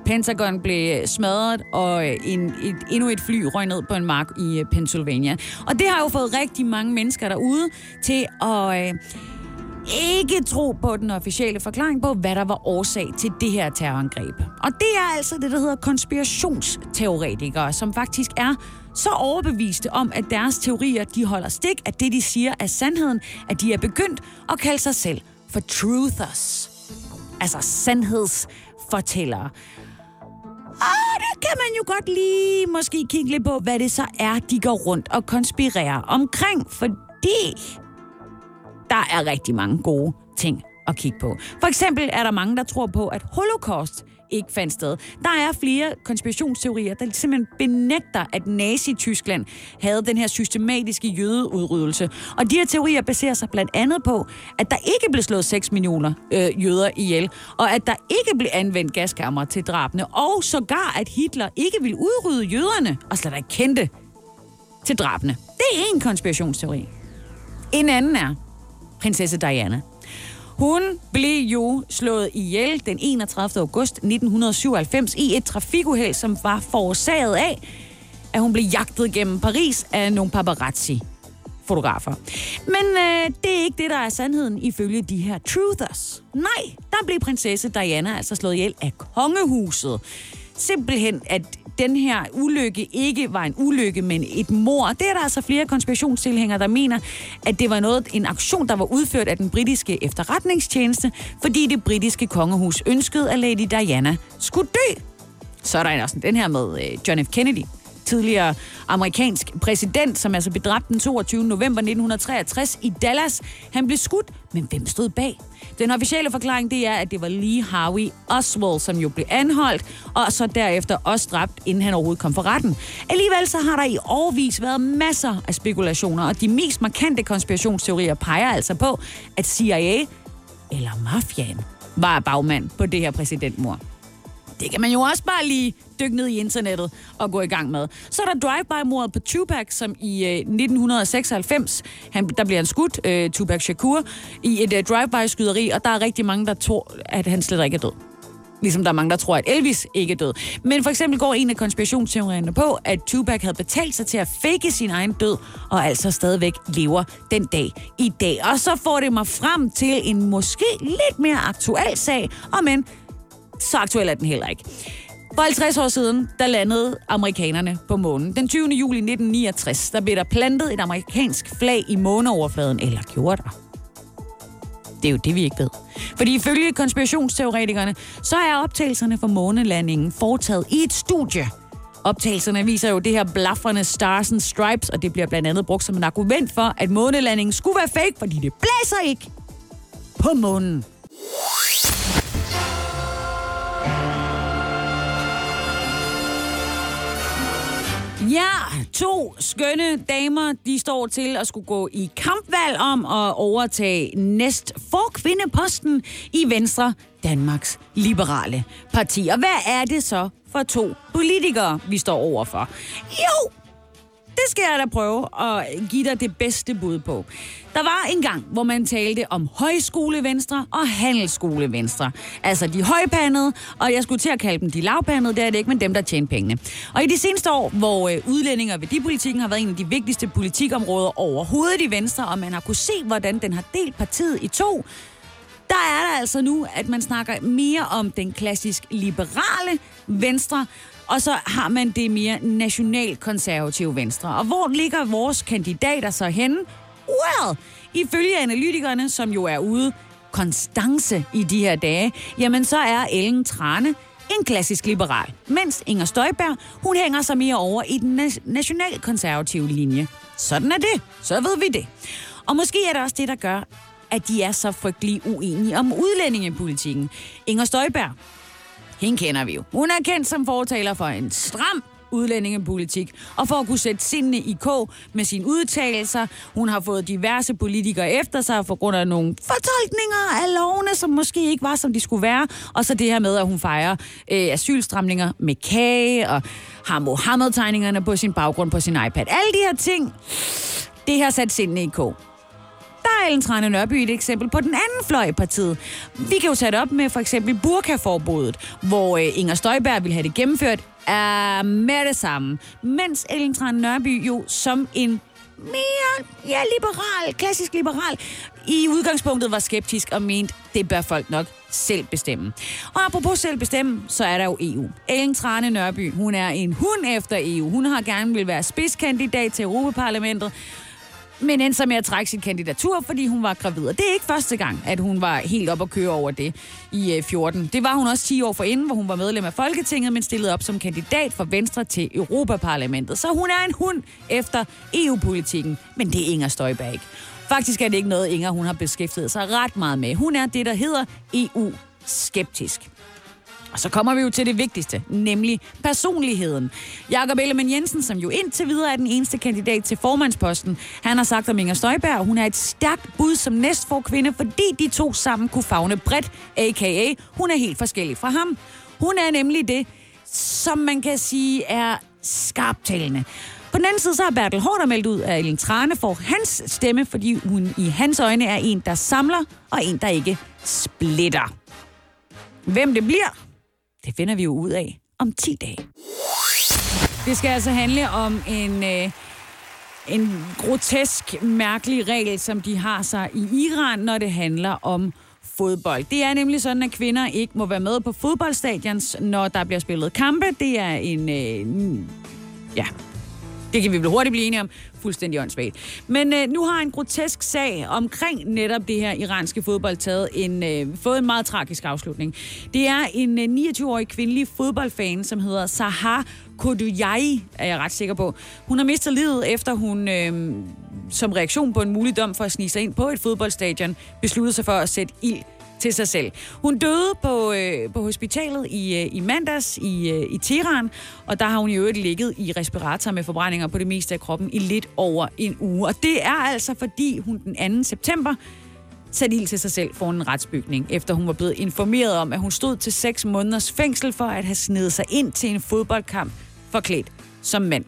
Speaker 2: Pentagon blev smadret, og øh, en, et, endnu et fly røg ned på en mark i øh, Pennsylvania. Og det har jo fået rigtig mange mennesker derude til at... Øh, ikke tro på den officielle forklaring på, hvad der var årsag til det her terrorangreb. Og det er altså det, der hedder konspirationsteoretikere, som faktisk er så overbeviste om, at deres teorier de holder stik, at det, de siger, er sandheden, at de er begyndt at kalde sig selv for truthers. Altså sandhedsfortællere. Og det kan man jo godt lige måske kigge lidt på, hvad det så er, de går rundt og konspirerer omkring, fordi der er rigtig mange gode ting at kigge på. For eksempel er der mange, der tror på, at holocaust ikke fandt sted. Der er flere konspirationsteorier, der simpelthen benægter, at Nazi-Tyskland havde den her systematiske jødeudryddelse. Og de her teorier baserer sig blandt andet på, at der ikke blev slået 6 millioner øh, jøder ihjel, og at der ikke blev anvendt gaskammer til drabene, og sågar, at Hitler ikke ville udrydde jøderne, og slet ikke kendte til drabene. Det er en konspirationsteori. En anden er, prinsesse Diana. Hun blev jo slået ihjel den 31. august 1997 i et trafikuheld, som var forårsaget af, at hun blev jagtet gennem Paris af nogle paparazzi fotografer. Men øh, det er ikke det, der er sandheden ifølge de her truthers. Nej, der blev prinsesse Diana altså slået ihjel af kongehuset. Simpelthen, at den her ulykke ikke var en ulykke, men et mor. Det er der altså flere konspirationstilhængere, der mener, at det var noget, en aktion, der var udført af den britiske efterretningstjeneste, fordi det britiske kongehus ønskede, at Lady Diana skulle dø. Så er der også den her med øh, John F. Kennedy tidligere amerikansk præsident, som altså blev dræbt den 22. november 1963 i Dallas. Han blev skudt, men hvem stod bag? Den officielle forklaring det er, at det var Lee Harvey Oswald, som jo blev anholdt, og så derefter også dræbt, inden han overhovedet kom for retten. Alligevel så har der i årvis været masser af spekulationer, og de mest markante konspirationsteorier peger altså på, at CIA eller mafiaen var bagmand på det her præsidentmord. Det kan man jo også bare lige dykke ned i internettet og gå i gang med. Så er der drive-by-mordet på Tupac, som i øh, 1996, han, der bliver han skudt, øh, Tupac Shakur, i et øh, drive-by-skyderi, og der er rigtig mange, der tror, at han slet ikke er død. Ligesom der er mange, der tror, at Elvis ikke er død. Men for eksempel går en af konspirationsteorierne på, at Tupac havde betalt sig til at fake sin egen død, og altså stadigvæk lever den dag i dag. Og så får det mig frem til en måske lidt mere aktuel sag, og men så aktuel er den heller ikke. For 50 år siden, der landede amerikanerne på månen. Den 20. juli 1969, der blev der plantet et amerikansk flag i måneoverfladen, eller gjorde der? Det er jo det, vi ikke ved. Fordi ifølge konspirationsteoretikerne, så er optagelserne for månelandingen foretaget i et studie. Optagelserne viser jo det her blaffrende Stars and Stripes, og det bliver blandt andet brugt som en argument for, at månelandingen skulle være fake, fordi det blæser ikke på månen. Ja, to skønne damer, de står til at skulle gå i kampvalg om at overtage næst for kvindeposten i Venstre, Danmarks Liberale Parti. Og hvad er det så for to politikere, vi står overfor? Jo, det skal jeg da prøve at give dig det bedste bud på. Der var en gang, hvor man talte om højskolevenstre og handelsskolevenstre. Altså de højpandede, og jeg skulle til at kalde dem de lavpandede, det er det ikke, men dem, der tjener pengene. Og i de seneste år, hvor øh, udlændinge og værdipolitikken har været en af de vigtigste politikområder overhovedet i Venstre, og man har kunne se, hvordan den har delt partiet i to, der er der altså nu, at man snakker mere om den klassisk liberale venstre, og så har man det mere nationalkonservative venstre. Og hvor ligger vores kandidater så henne? Well, ifølge analytikerne, som jo er ude konstance i de her dage, jamen så er Ellen Trane en klassisk liberal, mens Inger Støjberg, hun hænger sig mere over i den nationalkonservative linje. Sådan er det. Så ved vi det. Og måske er det også det, der gør, at de er så frygtelig uenige om udlændingepolitikken. Inger Støjberg, hende kender vi jo. Hun er kendt som fortaler for en stram udlændingepolitik. Og for at kunne sætte sindene i kog med sine udtalelser, hun har fået diverse politikere efter sig for grund af nogle fortolkninger af lovene, som måske ikke var, som de skulle være. Og så det her med, at hun fejrer øh, asylstramninger med kage og har Mohammed-tegningerne på sin baggrund på sin iPad. Alle de her ting, det har sat sindene i kog. Der er Ellen Trane Nørby et eksempel på den anden fløj i partiet. Vi kan jo sætte op med for eksempel burkaforbuddet, hvor øh, Inger Støjberg vil have det gennemført er med det samme. Mens Ellen Trane Nørby jo som en mere ja, liberal, klassisk liberal, i udgangspunktet var skeptisk og mente, det bør folk nok selv bestemme. Og apropos selv bestemme, så er der jo EU. Ellen Trane Nørby, hun er en hund efter EU. Hun har gerne vil være spidskandidat til Europaparlamentet, men endte så med at trække sit kandidatur, fordi hun var gravid. Og det er ikke første gang, at hun var helt op at køre over det i øh, 14. Det var hun også 10 år forinden, hvor hun var medlem af Folketinget, men stillede op som kandidat for Venstre til Europaparlamentet. Så hun er en hund efter EU-politikken, men det er Inger Støjberg ikke. Faktisk er det ikke noget, Inger hun har beskæftiget sig ret meget med. Hun er det, der hedder EU-skeptisk. Og så kommer vi jo til det vigtigste, nemlig personligheden. Jakob Ellemann Jensen, som jo indtil videre er den eneste kandidat til formandsposten, han har sagt om Inger Støjberg, hun er et stærkt bud som næstfor kvinde, fordi de to sammen kunne fagne bredt, a.k.a. hun er helt forskellig fra ham. Hun er nemlig det, som man kan sige er skarptalende. På den anden side så har Bertel Hårder meldt ud, at Ellen Trane får hans stemme, fordi hun i hans øjne er en, der samler, og en, der ikke splitter. Hvem det bliver, det finder vi jo ud af om 10 dage. Det skal altså handle om en, øh, en grotesk, mærkelig regel, som de har sig i Iran, når det handler om fodbold. Det er nemlig sådan, at kvinder ikke må være med på fodboldstadions, når der bliver spillet kampe. Det er en, øh, ja, det kan vi vel hurtigt blive enige om. Fuldstændig åndssvagt. Men øh, nu har en grotesk sag omkring netop det her iranske fodbold taget en, øh, fået en meget tragisk afslutning. Det er en øh, 29-årig kvindelig fodboldfan, som hedder Sahar Kodujai, er jeg ret sikker på. Hun har mistet livet, efter hun øh, som reaktion på en mulig dom for at snige sig ind på et fodboldstadion, besluttede sig for at sætte ild til sig selv. Hun døde på, øh, på hospitalet i, øh, i mandags i, øh, i Teheran, og der har hun i øvrigt ligget i respirator med forbrændinger på det meste af kroppen i lidt over en uge. Og det er altså, fordi hun den 2. september satte ild til sig selv for en retsbygning, efter hun var blevet informeret om, at hun stod til seks måneders fængsel for at have snedet sig ind til en fodboldkamp forklædt som mand.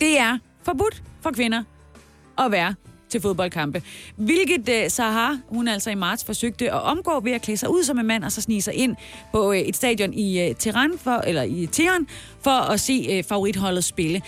Speaker 2: Det er forbudt for kvinder at være til fodboldkampe. Hvilket uh, øh, Sahar, hun altså i marts forsøgte at omgå ved at klæde sig ud som en mand og så snige sig ind på uh, et stadion i øh, uh, Tehran, for, eller i Tehran, for at se uh, favoritholdet spille.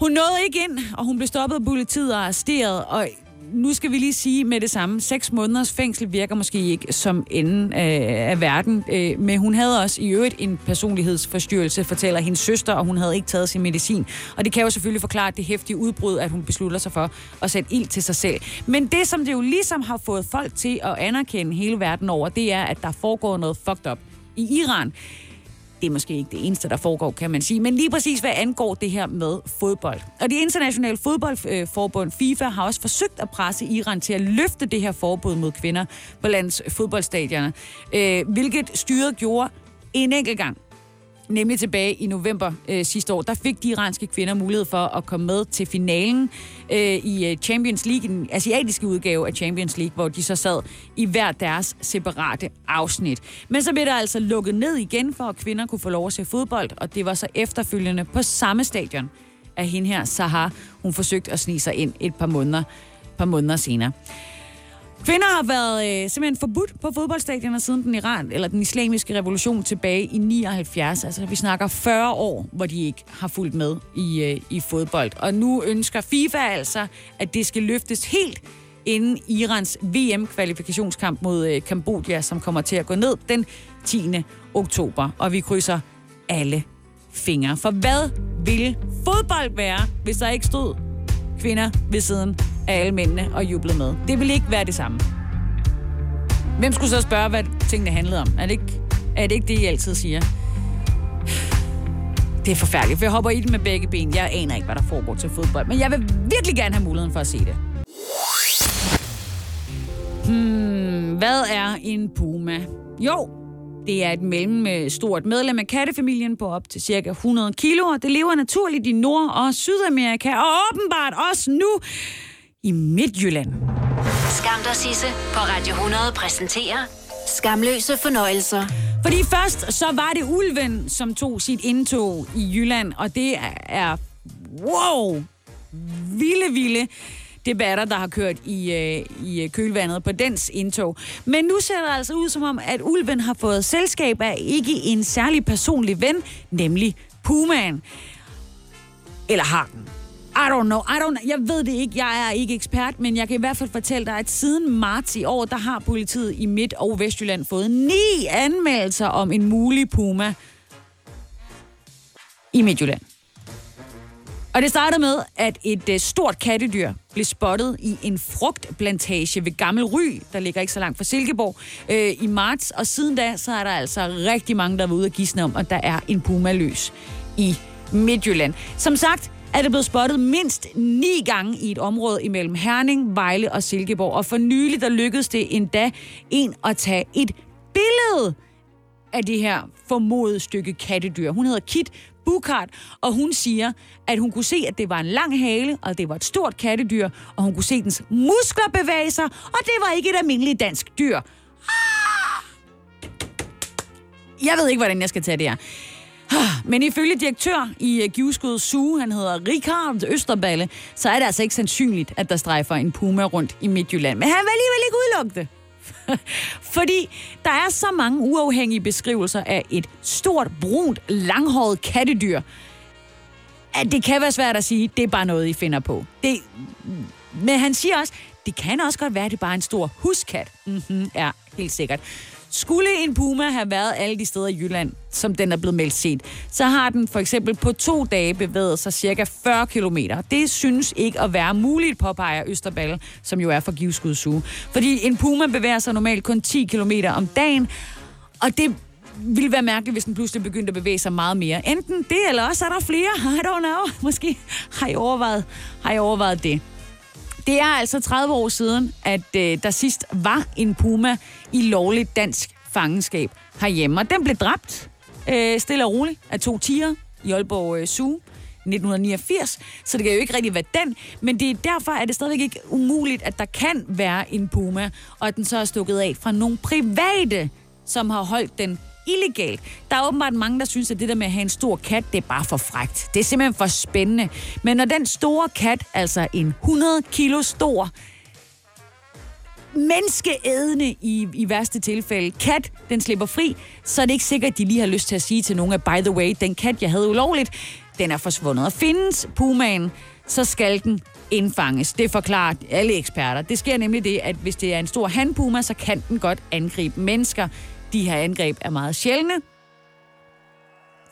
Speaker 2: Hun nåede ikke ind, og hun blev stoppet af politiet og arresteret, og nu skal vi lige sige med det samme, seks måneders fængsel virker måske ikke som enden øh, af verden, øh, men hun havde også i øvrigt en personlighedsforstyrrelse, fortæller hendes søster, og hun havde ikke taget sin medicin. Og det kan jo selvfølgelig forklare det hæftige udbrud, at hun beslutter sig for at sætte ild til sig selv. Men det, som det jo ligesom har fået folk til at anerkende hele verden over, det er, at der foregår noget fucked up i Iran det er måske ikke det eneste, der foregår, kan man sige. Men lige præcis, hvad angår det her med fodbold. Og det internationale fodboldforbund øh, FIFA har også forsøgt at presse Iran til at løfte det her forbud mod kvinder på landets fodboldstadioner. Øh, hvilket styret gjorde en enkelt gang Nemlig tilbage i november øh, sidste år, der fik de iranske kvinder mulighed for at komme med til finalen øh, i øh, Champions League, den asiatiske udgave af Champions League, hvor de så sad i hver deres separate afsnit. Men så blev der altså lukket ned igen, for at kvinder kunne få lov at se fodbold, og det var så efterfølgende på samme stadion, at hende her, Sahar, hun forsøgte at snige sig ind et par måneder, par måneder senere. Kvinder har været øh, simpelthen forbudt på fodboldstadioner siden den Iran, eller den islamiske revolution tilbage i 79. Altså vi snakker 40 år, hvor de ikke har fulgt med i, øh, i fodbold. Og nu ønsker FIFA altså, at det skal løftes helt inden Irans VM-kvalifikationskamp mod øh, Kambodja, som kommer til at gå ned den 10. oktober. Og vi krydser alle fingre. For hvad ville fodbold være, hvis der ikke stod kvinder ved siden af alle mændene og jublede med. Det ville ikke være det samme. Hvem skulle så spørge, hvad tingene handlede om? Er det ikke, er det, ikke det, I altid siger? Det er forfærdeligt, for jeg hopper i det med begge ben. Jeg aner ikke, hvad der foregår til fodbold, men jeg vil virkelig gerne have muligheden for at se det. Hmm, hvad er en puma? Jo, det er et mellemstort medlem af kattefamilien på op til cirka 100 kilo, og det lever naturligt i Nord- og Sydamerika, og åbenbart også nu i Midtjylland.
Speaker 1: Skam dig, Sisse, på Radio 100 præsenterer Skamløse fornøjelser.
Speaker 2: Fordi først så var det ulven, som tog sit indtog i Jylland, og det er, wow, vilde, vilde debatter, der har kørt i, øh, i øh, kølvandet på dens indtog. Men nu ser det altså ud som om, at ulven har fået selskab af ikke en særlig personlig ven, nemlig pumaen. Eller har den. I don't know. I don't, know. jeg ved det ikke. Jeg er ikke ekspert, men jeg kan i hvert fald fortælle dig, at siden marts i år, der har politiet i Midt- og Vestjylland fået ni anmeldelser om en mulig puma i Midtjylland. Og det startede med, at et øh, stort kattedyr blev spottet i en frugtplantage ved Gammel Ry, der ligger ikke så langt fra Silkeborg, øh, i marts. Og siden da, så er der altså rigtig mange, der er ude og gisne om, at der er en puma løs i Midtjylland. Som sagt, er det blevet spottet mindst ni gange i et område imellem Herning, Vejle og Silkeborg. Og for nylig, der lykkedes det endda en at tage et billede af det her formodede stykke kattedyr. Hun hedder Kit Bukart, og hun siger, at hun kunne se, at det var en lang hale, og det var et stort kattedyr, og hun kunne se dens muskler bevæge sig, og det var ikke et almindeligt dansk dyr. Ah! Jeg ved ikke, hvordan jeg skal tage det her. Ah, men ifølge direktør i øh, Givskud Suge, Zoo, han hedder Richard Østerballe, så er det altså ikke sandsynligt, at der strejfer en puma rundt i Midtjylland. Men han vil alligevel ikke udelukke det. Fordi der er så mange uafhængige beskrivelser af et stort, brunt, langhåret kattedyr, at det kan være svært at sige, det er bare noget, I finder på. Det, men han siger også, det kan også godt være, at det er bare en stor huskat. Mm-hmm, ja, helt sikkert. Skulle en puma have været alle de steder i Jylland, som den er blevet meldt set, så har den for eksempel på to dage bevæget sig cirka 40 km. Det synes ikke at være muligt, påpeger Østerballe, som jo er for Givskud Zoo. Fordi en puma bevæger sig normalt kun 10 km om dagen, og det ville være mærkeligt, hvis den pludselig begyndte at bevæge sig meget mere. Enten det, eller også er der flere. I don't know. Måske har I overvejet, har I overvejet det. Det er altså 30 år siden, at øh, der sidst var en puma i lovligt dansk fangenskab herhjemme. Og den blev dræbt øh, stille og roligt af to tiger i Aalborg øh, Zoo. 1989, så det kan jo ikke rigtig være den, men det er derfor, at det stadigvæk ikke umuligt, at der kan være en puma, og at den så er stukket af fra nogle private, som har holdt den illegalt. Der er åbenbart mange, der synes, at det der med at have en stor kat, det er bare for frægt. Det er simpelthen for spændende. Men når den store kat, altså en 100 kilo stor, menneskeædende i, i værste tilfælde. Kat, den slipper fri, så er det ikke sikkert, at de lige har lyst til at sige til nogen, at by the way, den kat, jeg havde ulovligt, den er forsvundet. Og findes pumaen, så skal den indfanges. Det forklarer alle eksperter. Det sker nemlig det, at hvis det er en stor handpuma, så kan den godt angribe mennesker. De her angreb er meget sjældne,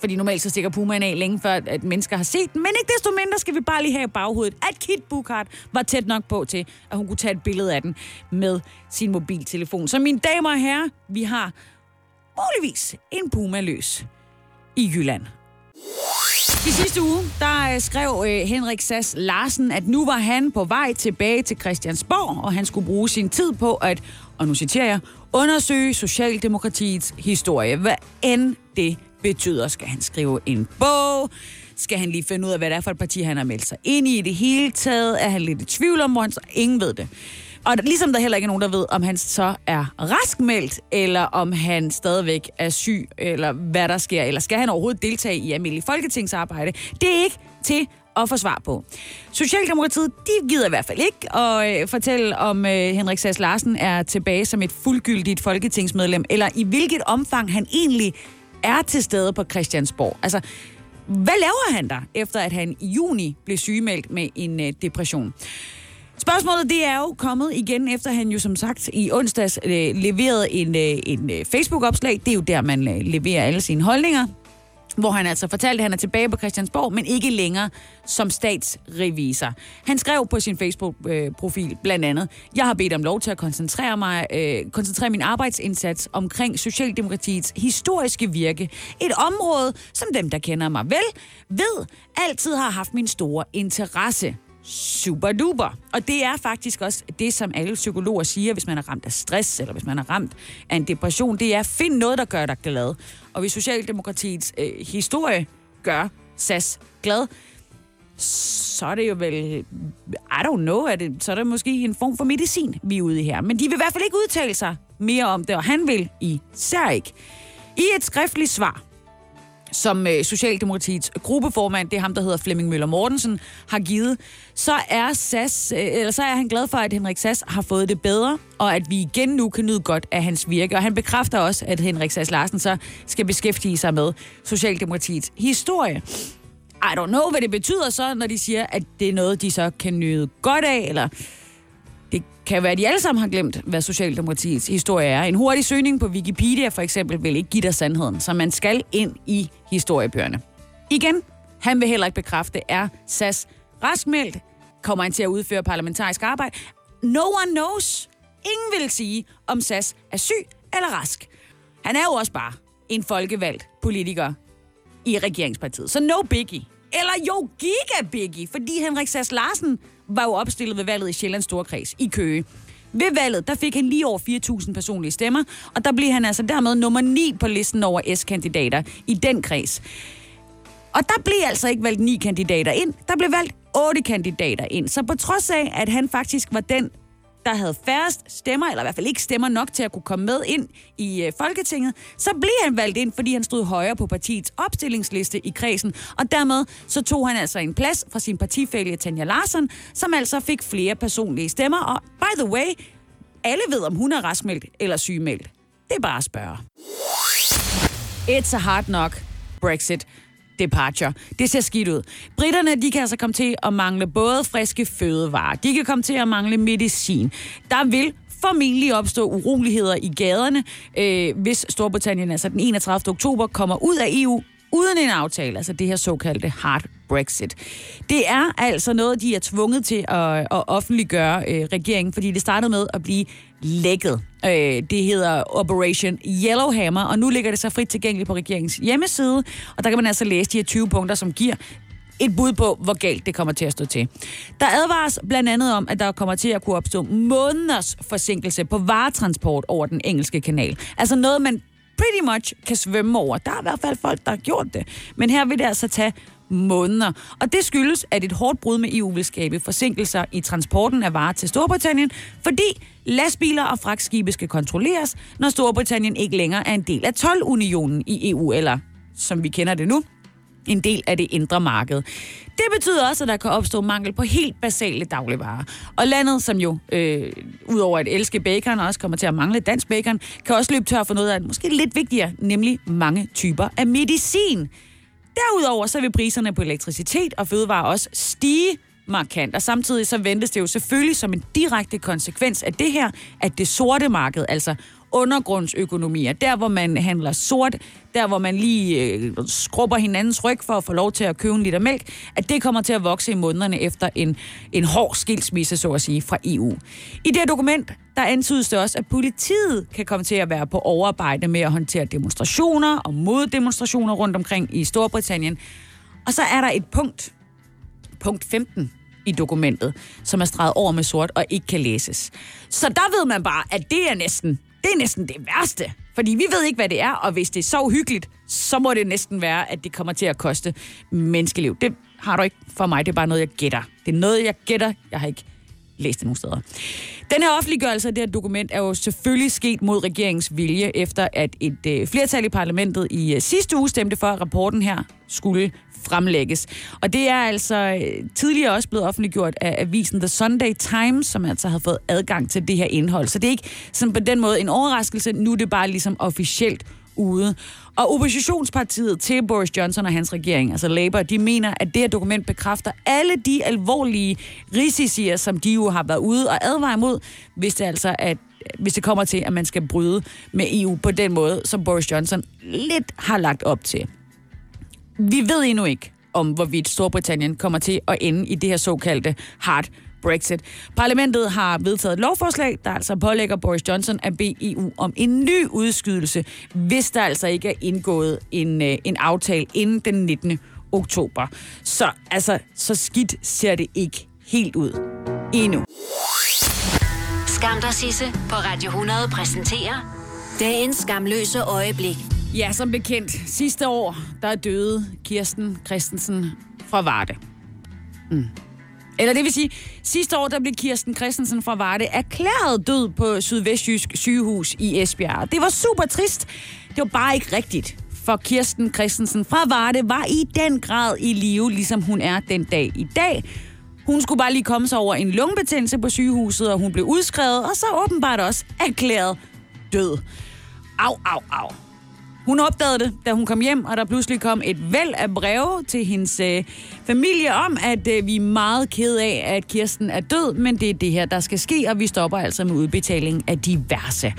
Speaker 2: fordi normalt så stikker pumaen af længe før, at mennesker har set den. Men ikke desto mindre skal vi bare lige have i baghovedet, at Kit Bukart var tæt nok på til, at hun kunne tage et billede af den med sin mobiltelefon. Så mine damer og herrer, vi har muligvis en puma løs i Jylland. I sidste uge, der øh, skrev øh, Henrik Sass Larsen, at nu var han på vej tilbage til Christiansborg, og han skulle bruge sin tid på at, og nu citerer jeg, undersøge Socialdemokratiets historie, hvad end det betyder. Skal han skrive en bog? Skal han lige finde ud af, hvad det er for et parti, han har meldt sig ind i i det hele taget? Er han lidt i tvivl om, hvor han så? Ingen ved det. Og ligesom der heller ikke er nogen, der ved, om han så er raskmeldt, eller om han stadigvæk er syg, eller hvad der sker, eller skal han overhovedet deltage i almindelig folketingsarbejde. Det er ikke til at få svar på. Socialdemokratiet, de gider i hvert fald ikke at øh, fortælle, om øh, Henrik Sass Larsen er tilbage som et fuldgyldigt folketingsmedlem, eller i hvilket omfang han egentlig er til stede på Christiansborg. Altså, hvad laver han der, efter at han i juni blev sygemeldt med en øh, depression? Spørgsmålet det er jo kommet igen, efter han jo som sagt i onsdags øh, leverede en, øh, en øh, Facebook-opslag. Det er jo der, man øh, leverer alle sine holdninger. Hvor han altså fortalte, at han er tilbage på Christiansborg, men ikke længere som statsrevisor. Han skrev på sin Facebook-profil øh, blandt andet, jeg har bedt om lov til at koncentrere, mig, øh, koncentrere min arbejdsindsats omkring Socialdemokratiets historiske virke. Et område, som dem, der kender mig vel, ved, altid har haft min store interesse super duper. Og det er faktisk også det, som alle psykologer siger, hvis man er ramt af stress, eller hvis man er ramt af en depression, det er, find noget, der gør dig glad. Og hvis Socialdemokratiets øh, historie gør SAS glad, så er det jo vel, I don't know, er det, så er det måske en form for medicin, vi er ude i her. Men de vil i hvert fald ikke udtale sig mere om det, og han vil især ikke. I et skriftligt svar, som øh, Socialdemokratiets gruppeformand, det er ham, der hedder Flemming Møller Mortensen, har givet, så er, SAS, øh, eller så er han glad for, at Henrik Sass har fået det bedre, og at vi igen nu kan nyde godt af hans virke. Og han bekræfter også, at Henrik Sass Larsen så skal beskæftige sig med Socialdemokratiets historie. I don't know, hvad det betyder så, når de siger, at det er noget, de så kan nyde godt af, eller det kan være, at de alle sammen har glemt, hvad Socialdemokratiets historie er. En hurtig søgning på Wikipedia for eksempel vil ikke give dig sandheden, så man skal ind i historiebøgerne. Igen, han vil heller ikke bekræfte, er SAS raskmeldt? Kommer han til at udføre parlamentarisk arbejde? No one knows. Ingen vil sige, om SAS er syg eller rask. Han er jo også bare en folkevalgt politiker i regeringspartiet. Så no biggie. Eller jo, giga biggie, fordi Henrik Sass Larsen var jo opstillet ved valget i Sjællands Storkreds i Køge. Ved valget, der fik han lige over 4.000 personlige stemmer, og der blev han altså dermed nummer 9 på listen over S-kandidater i den kreds. Og der blev altså ikke valgt ni kandidater ind, der blev valgt otte kandidater ind. Så på trods af, at han faktisk var den der havde færrest stemmer, eller i hvert fald ikke stemmer nok til at kunne komme med ind i øh, Folketinget, så blev han valgt ind, fordi han stod højere på partiets opstillingsliste i kredsen, og dermed så tog han altså en plads fra sin partifælge Tanja Larsen, som altså fik flere personlige stemmer, og by the way, alle ved, om hun er raskmeldt eller sygemeldt. Det er bare at spørge. It's a hard knock Brexit departure. Det ser skidt ud. Britterne, de kan altså komme til at mangle både friske fødevarer, de kan komme til at mangle medicin. Der vil formentlig opstå uroligheder i gaderne, øh, hvis Storbritannien altså den 31. oktober kommer ud af EU uden en aftale, altså det her såkaldte hard Brexit. Det er altså noget, de er tvunget til at, at offentliggøre øh, regeringen, fordi det startede med at blive lækket. Øh, det hedder Operation Yellowhammer, og nu ligger det så frit tilgængeligt på regeringens hjemmeside, og der kan man altså læse de her 20 punkter, som giver et bud på, hvor galt det kommer til at stå til. Der advares blandt andet om, at der kommer til at kunne opstå måneders forsinkelse på varetransport over den engelske kanal. Altså noget, man pretty much kan svømme over. Der er i hvert fald folk, der har gjort det. Men her vil det altså tage måneder. Og det skyldes, at et hårdt brud med EU vil skabe forsinkelser i transporten af varer til Storbritannien, fordi lastbiler og fragtskibe skal kontrolleres, når Storbritannien ikke længere er en del af 12-unionen i EU, eller som vi kender det nu, en del af det indre marked. Det betyder også, at der kan opstå mangel på helt basale dagligvarer. Og landet, som jo, øh, udover at elske bacon, også kommer til at mangle dansk bacon, kan også løbe tør for noget, af måske lidt vigtigere, nemlig mange typer af medicin. Derudover så vil priserne på elektricitet og fødevarer også stige markant. Og samtidig så ventes det jo selvfølgelig som en direkte konsekvens af det her, at det sorte marked, altså undergrundsøkonomier, der hvor man handler sort, der hvor man lige øh, skrubber hinandens ryg for at få lov til at købe en liter mælk, at det kommer til at vokse i månederne efter en, en hård skilsmisse, så at sige, fra EU. I det her dokument, der antydes det også, at politiet kan komme til at være på overarbejde med at håndtere demonstrationer og moddemonstrationer rundt omkring i Storbritannien. Og så er der et punkt, punkt 15, i dokumentet, som er streget over med sort og ikke kan læses. Så der ved man bare, at det er næsten det er næsten det værste. Fordi vi ved ikke, hvad det er, og hvis det er så uhyggeligt, så må det næsten være, at det kommer til at koste menneskeliv. Det har du ikke for mig, det er bare noget, jeg gætter. Det er noget, jeg gætter. Jeg har ikke læst det nogle steder. Den her offentliggørelse af det her dokument er jo selvfølgelig sket mod regeringens vilje, efter at et øh, flertal i parlamentet i øh, sidste uge stemte for, at rapporten her skulle fremlægges. Og det er altså øh, tidligere også blevet offentliggjort af avisen The Sunday Times, som altså har fået adgang til det her indhold. Så det er ikke sådan på den måde en overraskelse. Nu er det bare ligesom officielt ude. Og oppositionspartiet til Boris Johnson og hans regering, altså Labour, de mener, at det her dokument bekræfter alle de alvorlige risici, som de jo har været ude og advare imod, hvis det altså at hvis det kommer til, at man skal bryde med EU på den måde, som Boris Johnson lidt har lagt op til. Vi ved endnu ikke, om hvorvidt Storbritannien kommer til at ende i det her såkaldte hard Brexit. Parlamentet har vedtaget et lovforslag, der altså pålægger Boris Johnson at bede EU om en ny udskydelse, hvis der altså ikke er indgået en, øh, en aftale inden den 19. oktober. Så altså, så skidt ser det ikke helt ud. Endnu.
Speaker 1: Skam dig, Sisse på Radio 100 præsenterer dagens skamløse øjeblik.
Speaker 2: Ja, som bekendt, sidste år, der døde Kirsten Christensen fra Varde. Mm. Eller det vil sige, sidste år, der blev Kirsten Christensen fra Varde erklæret død på Sydvestjysk sygehus i Esbjerg. Det var super trist. Det var bare ikke rigtigt. For Kirsten Christensen fra Varde var i den grad i live, ligesom hun er den dag i dag. Hun skulle bare lige komme sig over en lungebetændelse på sygehuset, og hun blev udskrevet, og så åbenbart også erklæret død. Au, au, au. Hun opdagede det, da hun kom hjem, og der pludselig kom et væld af breve til hendes øh, familie om, at øh, vi er meget ked af, at Kirsten er død, men det er det her, der skal ske, og vi stopper altså med udbetaling af diverse.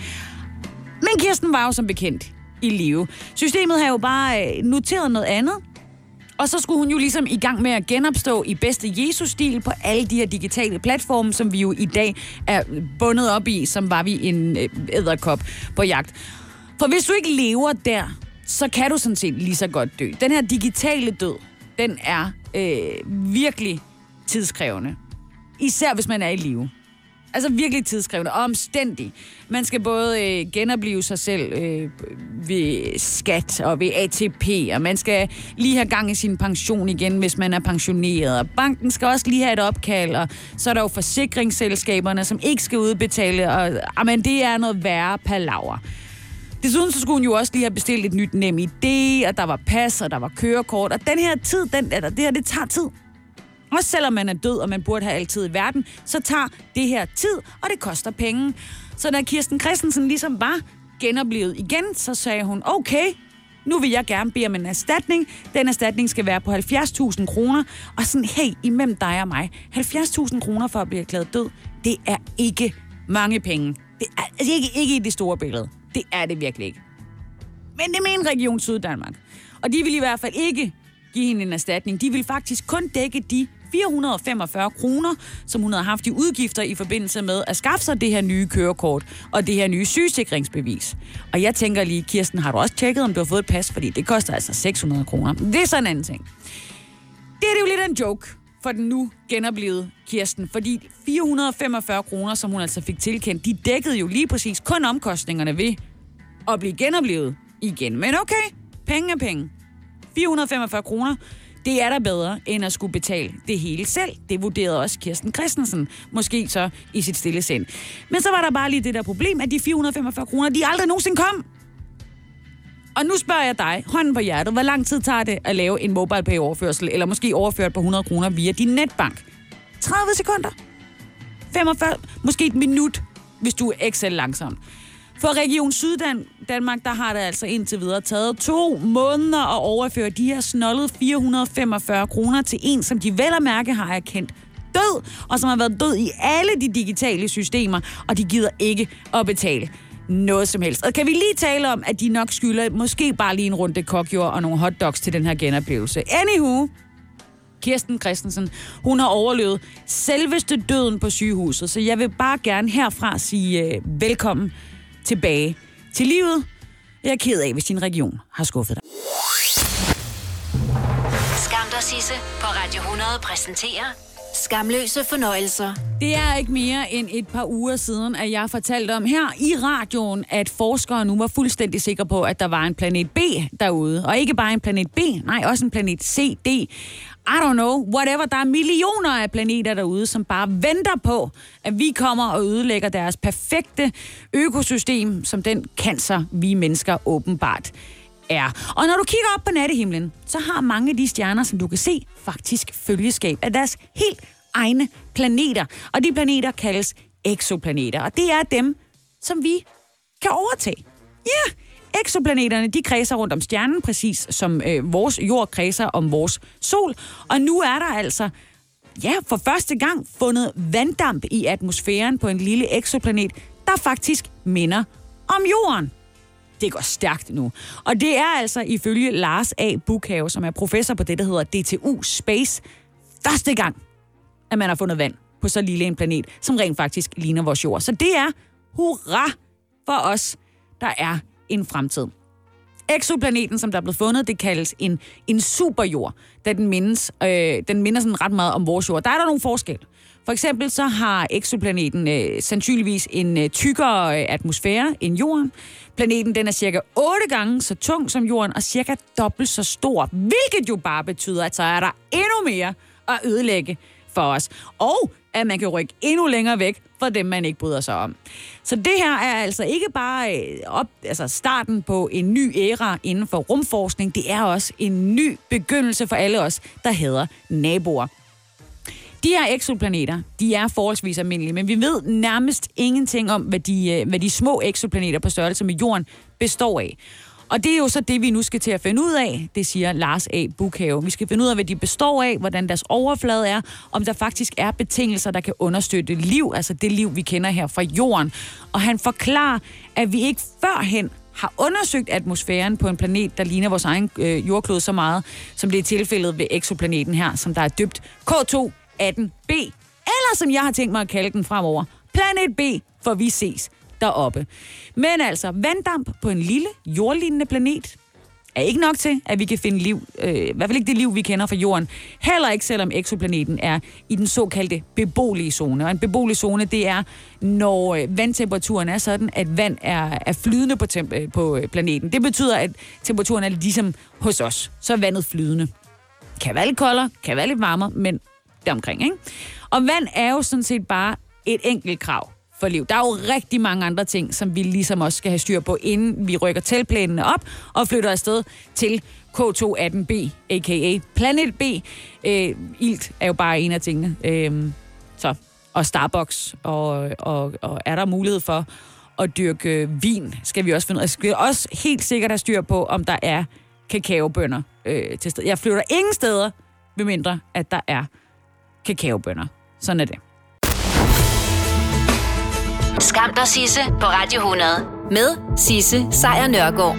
Speaker 2: Men Kirsten var jo som bekendt i live. Systemet har jo bare øh, noteret noget andet, og så skulle hun jo ligesom i gang med at genopstå i bedste Jesus-stil på alle de her digitale platforme, som vi jo i dag er bundet op i, som var vi en øh, æderkop på jagt. For hvis du ikke lever der, så kan du sådan set lige så godt dø. Den her digitale død, den er øh, virkelig tidskrævende. Især hvis man er i live. Altså virkelig tidskrævende og omstændig. Man skal både øh, genopleve sig selv øh, ved skat og ved ATP, og man skal lige have gang i sin pension igen, hvis man er pensioneret. Og banken skal også lige have et opkald, og så er der jo forsikringsselskaberne, som ikke skal udbetale, og amen, det er noget værre palaver. Desuden så skulle hun jo også lige have bestilt et nyt nem idé, og der var pas, og der var kørekort, og den her tid, den, eller det her, det tager tid. Også selvom man er død, og man burde have altid i verden, så tager det her tid, og det koster penge. Så da Kirsten Christensen ligesom var genoplevet igen, så sagde hun, okay, nu vil jeg gerne bede om en erstatning. Den erstatning skal være på 70.000 kroner. Og sådan, hey, imellem dig og mig, 70.000 kroner for at blive erklæret død, det er ikke mange penge. Det er altså, ikke, ikke i det store billede. Det er det virkelig ikke. Men det mener Region Syddanmark. Og de vil i hvert fald ikke give hende en erstatning. De vil faktisk kun dække de 445 kroner, som hun havde haft i udgifter i forbindelse med at skaffe sig det her nye kørekort og det her nye sygesikringsbevis. Og jeg tænker lige, Kirsten, har du også tjekket, om du har fået et pas? Fordi det koster altså 600 kroner. Det er sådan en anden ting. Det er det jo lidt en joke for den nu genoplevede Kirsten, fordi 445 kroner, som hun altså fik tilkendt, de dækkede jo lige præcis kun omkostningerne ved at blive genoplevet igen. Men okay, penge er penge. 445 kroner, det er da bedre, end at skulle betale det hele selv. Det vurderede også Kirsten Christensen, måske så i sit stille sind. Men så var der bare lige det der problem, at de 445 kroner, de aldrig nogensinde kom. Og nu spørger jeg dig, hånden på hjertet, hvor lang tid tager det at lave en mobile pay overførsel, eller måske overført på 100 kroner via din netbank? 30 sekunder? 45? Måske et minut, hvis du er Excel langsomt. For Region Syddan Danmark, der har det altså indtil videre taget to måneder at overføre de her snollede 445 kroner til en, som de vel og mærke har erkendt død, og som har været død i alle de digitale systemer, og de gider ikke at betale noget som helst. Og kan vi lige tale om, at de nok skylder måske bare lige en runde kokjord og nogle hotdogs til den her genoplevelse. Anywho, Kirsten Christensen, hun har overlevet selveste døden på sygehuset, så jeg vil bare gerne herfra sige øh, velkommen tilbage til livet. Jeg er ked af, hvis din region har skuffet dig.
Speaker 1: Skam dig, Sisse på Radio 100 præsenterer Skamløse fornøjelser.
Speaker 2: Det er ikke mere end et par uger siden, at jeg fortalte om her i radioen, at forskere nu var fuldstændig sikre på, at der var en planet B derude. Og ikke bare en planet B, nej, også en planet C, D. I don't know, whatever. Der er millioner af planeter derude, som bare venter på, at vi kommer og ødelægger deres perfekte økosystem, som den cancer, vi mennesker åbenbart er. Og når du kigger op på nattehimlen, så har mange af de stjerner, som du kan se, faktisk følgeskab af deres helt egne planeter. Og de planeter kaldes eksoplaneter, og det er dem, som vi kan overtage. Ja, yeah. Exoplaneterne, de kredser rundt om stjernen, præcis som øh, vores jord kredser om vores sol. Og nu er der altså, ja, for første gang fundet vanddamp i atmosfæren på en lille exoplanet, der faktisk minder om jorden det går stærkt nu. Og det er altså ifølge Lars A. Bukhave, som er professor på det, der hedder DTU Space, første gang, at man har fundet vand på så lille en planet, som rent faktisk ligner vores jord. Så det er hurra for os, der er en fremtid. Exoplaneten, som der er blevet fundet, det kaldes en, en superjord, da den, mindes, øh, den minder sådan ret meget om vores jord. Der er der nogle forskelle. For eksempel så har exoplaneten øh, sandsynligvis en øh, tykkere øh, atmosfære end Jorden. Planeten den er cirka 8 gange så tung som Jorden og cirka dobbelt så stor, hvilket jo bare betyder, at så er der endnu mere at ødelægge for os. Og at man kan rykke endnu længere væk fra dem, man ikke bryder sig om. Så det her er altså ikke bare øh, op, altså starten på en ny æra inden for rumforskning, det er også en ny begyndelse for alle os, der hedder naboer. De her exoplaneter, de er forholdsvis almindelige, men vi ved nærmest ingenting om, hvad de, øh, hvad de små exoplaneter på størrelse med Jorden består af. Og det er jo så det, vi nu skal til at finde ud af, det siger Lars A. Bukhave. Vi skal finde ud af, hvad de består af, hvordan deres overflade er, om der faktisk er betingelser, der kan understøtte liv, altså det liv, vi kender her fra Jorden. Og han forklarer, at vi ikke førhen har undersøgt atmosfæren på en planet, der ligner vores egen øh, jordklode så meget, som det er tilfældet ved exoplaneten her, som der er dybt 18B. eller som jeg har tænkt mig at kalde den fremover, Planet B, for vi ses deroppe. Men altså, vanddamp på en lille, jordlignende planet er ikke nok til, at vi kan finde liv. Øh, I hvert fald ikke det liv, vi kender fra jorden. Heller ikke, selvom eksoplaneten er i den såkaldte beboelige zone. Og en beboelig zone, det er, når øh, vandtemperaturen er sådan, at vand er, er flydende på, temp- øh, på øh, planeten. Det betyder, at temperaturen er ligesom hos os. Så er vandet flydende. Kan være lidt koldere, kan være lidt varmere, men deromkring, ikke? Og vand er jo sådan set bare et enkelt krav for liv. Der er jo rigtig mange andre ting, som vi ligesom også skal have styr på, inden vi rykker teltplanene op og flytter afsted til K218b, a.k.a. Planet B. Øh, ilt er jo bare en af tingene. Øh, så, og Starbucks, og, og, og er der mulighed for at dyrke vin, skal vi også finde ud af. Skal vi også helt sikkert have styr på, om der er kakaobønder øh, til sted. Jeg flytter ingen steder, medmindre at der er kakaobønder. Sådan er det.
Speaker 1: Skam dig, Sisse, på Radio 100. Med Sisse Sejr Nørgaard.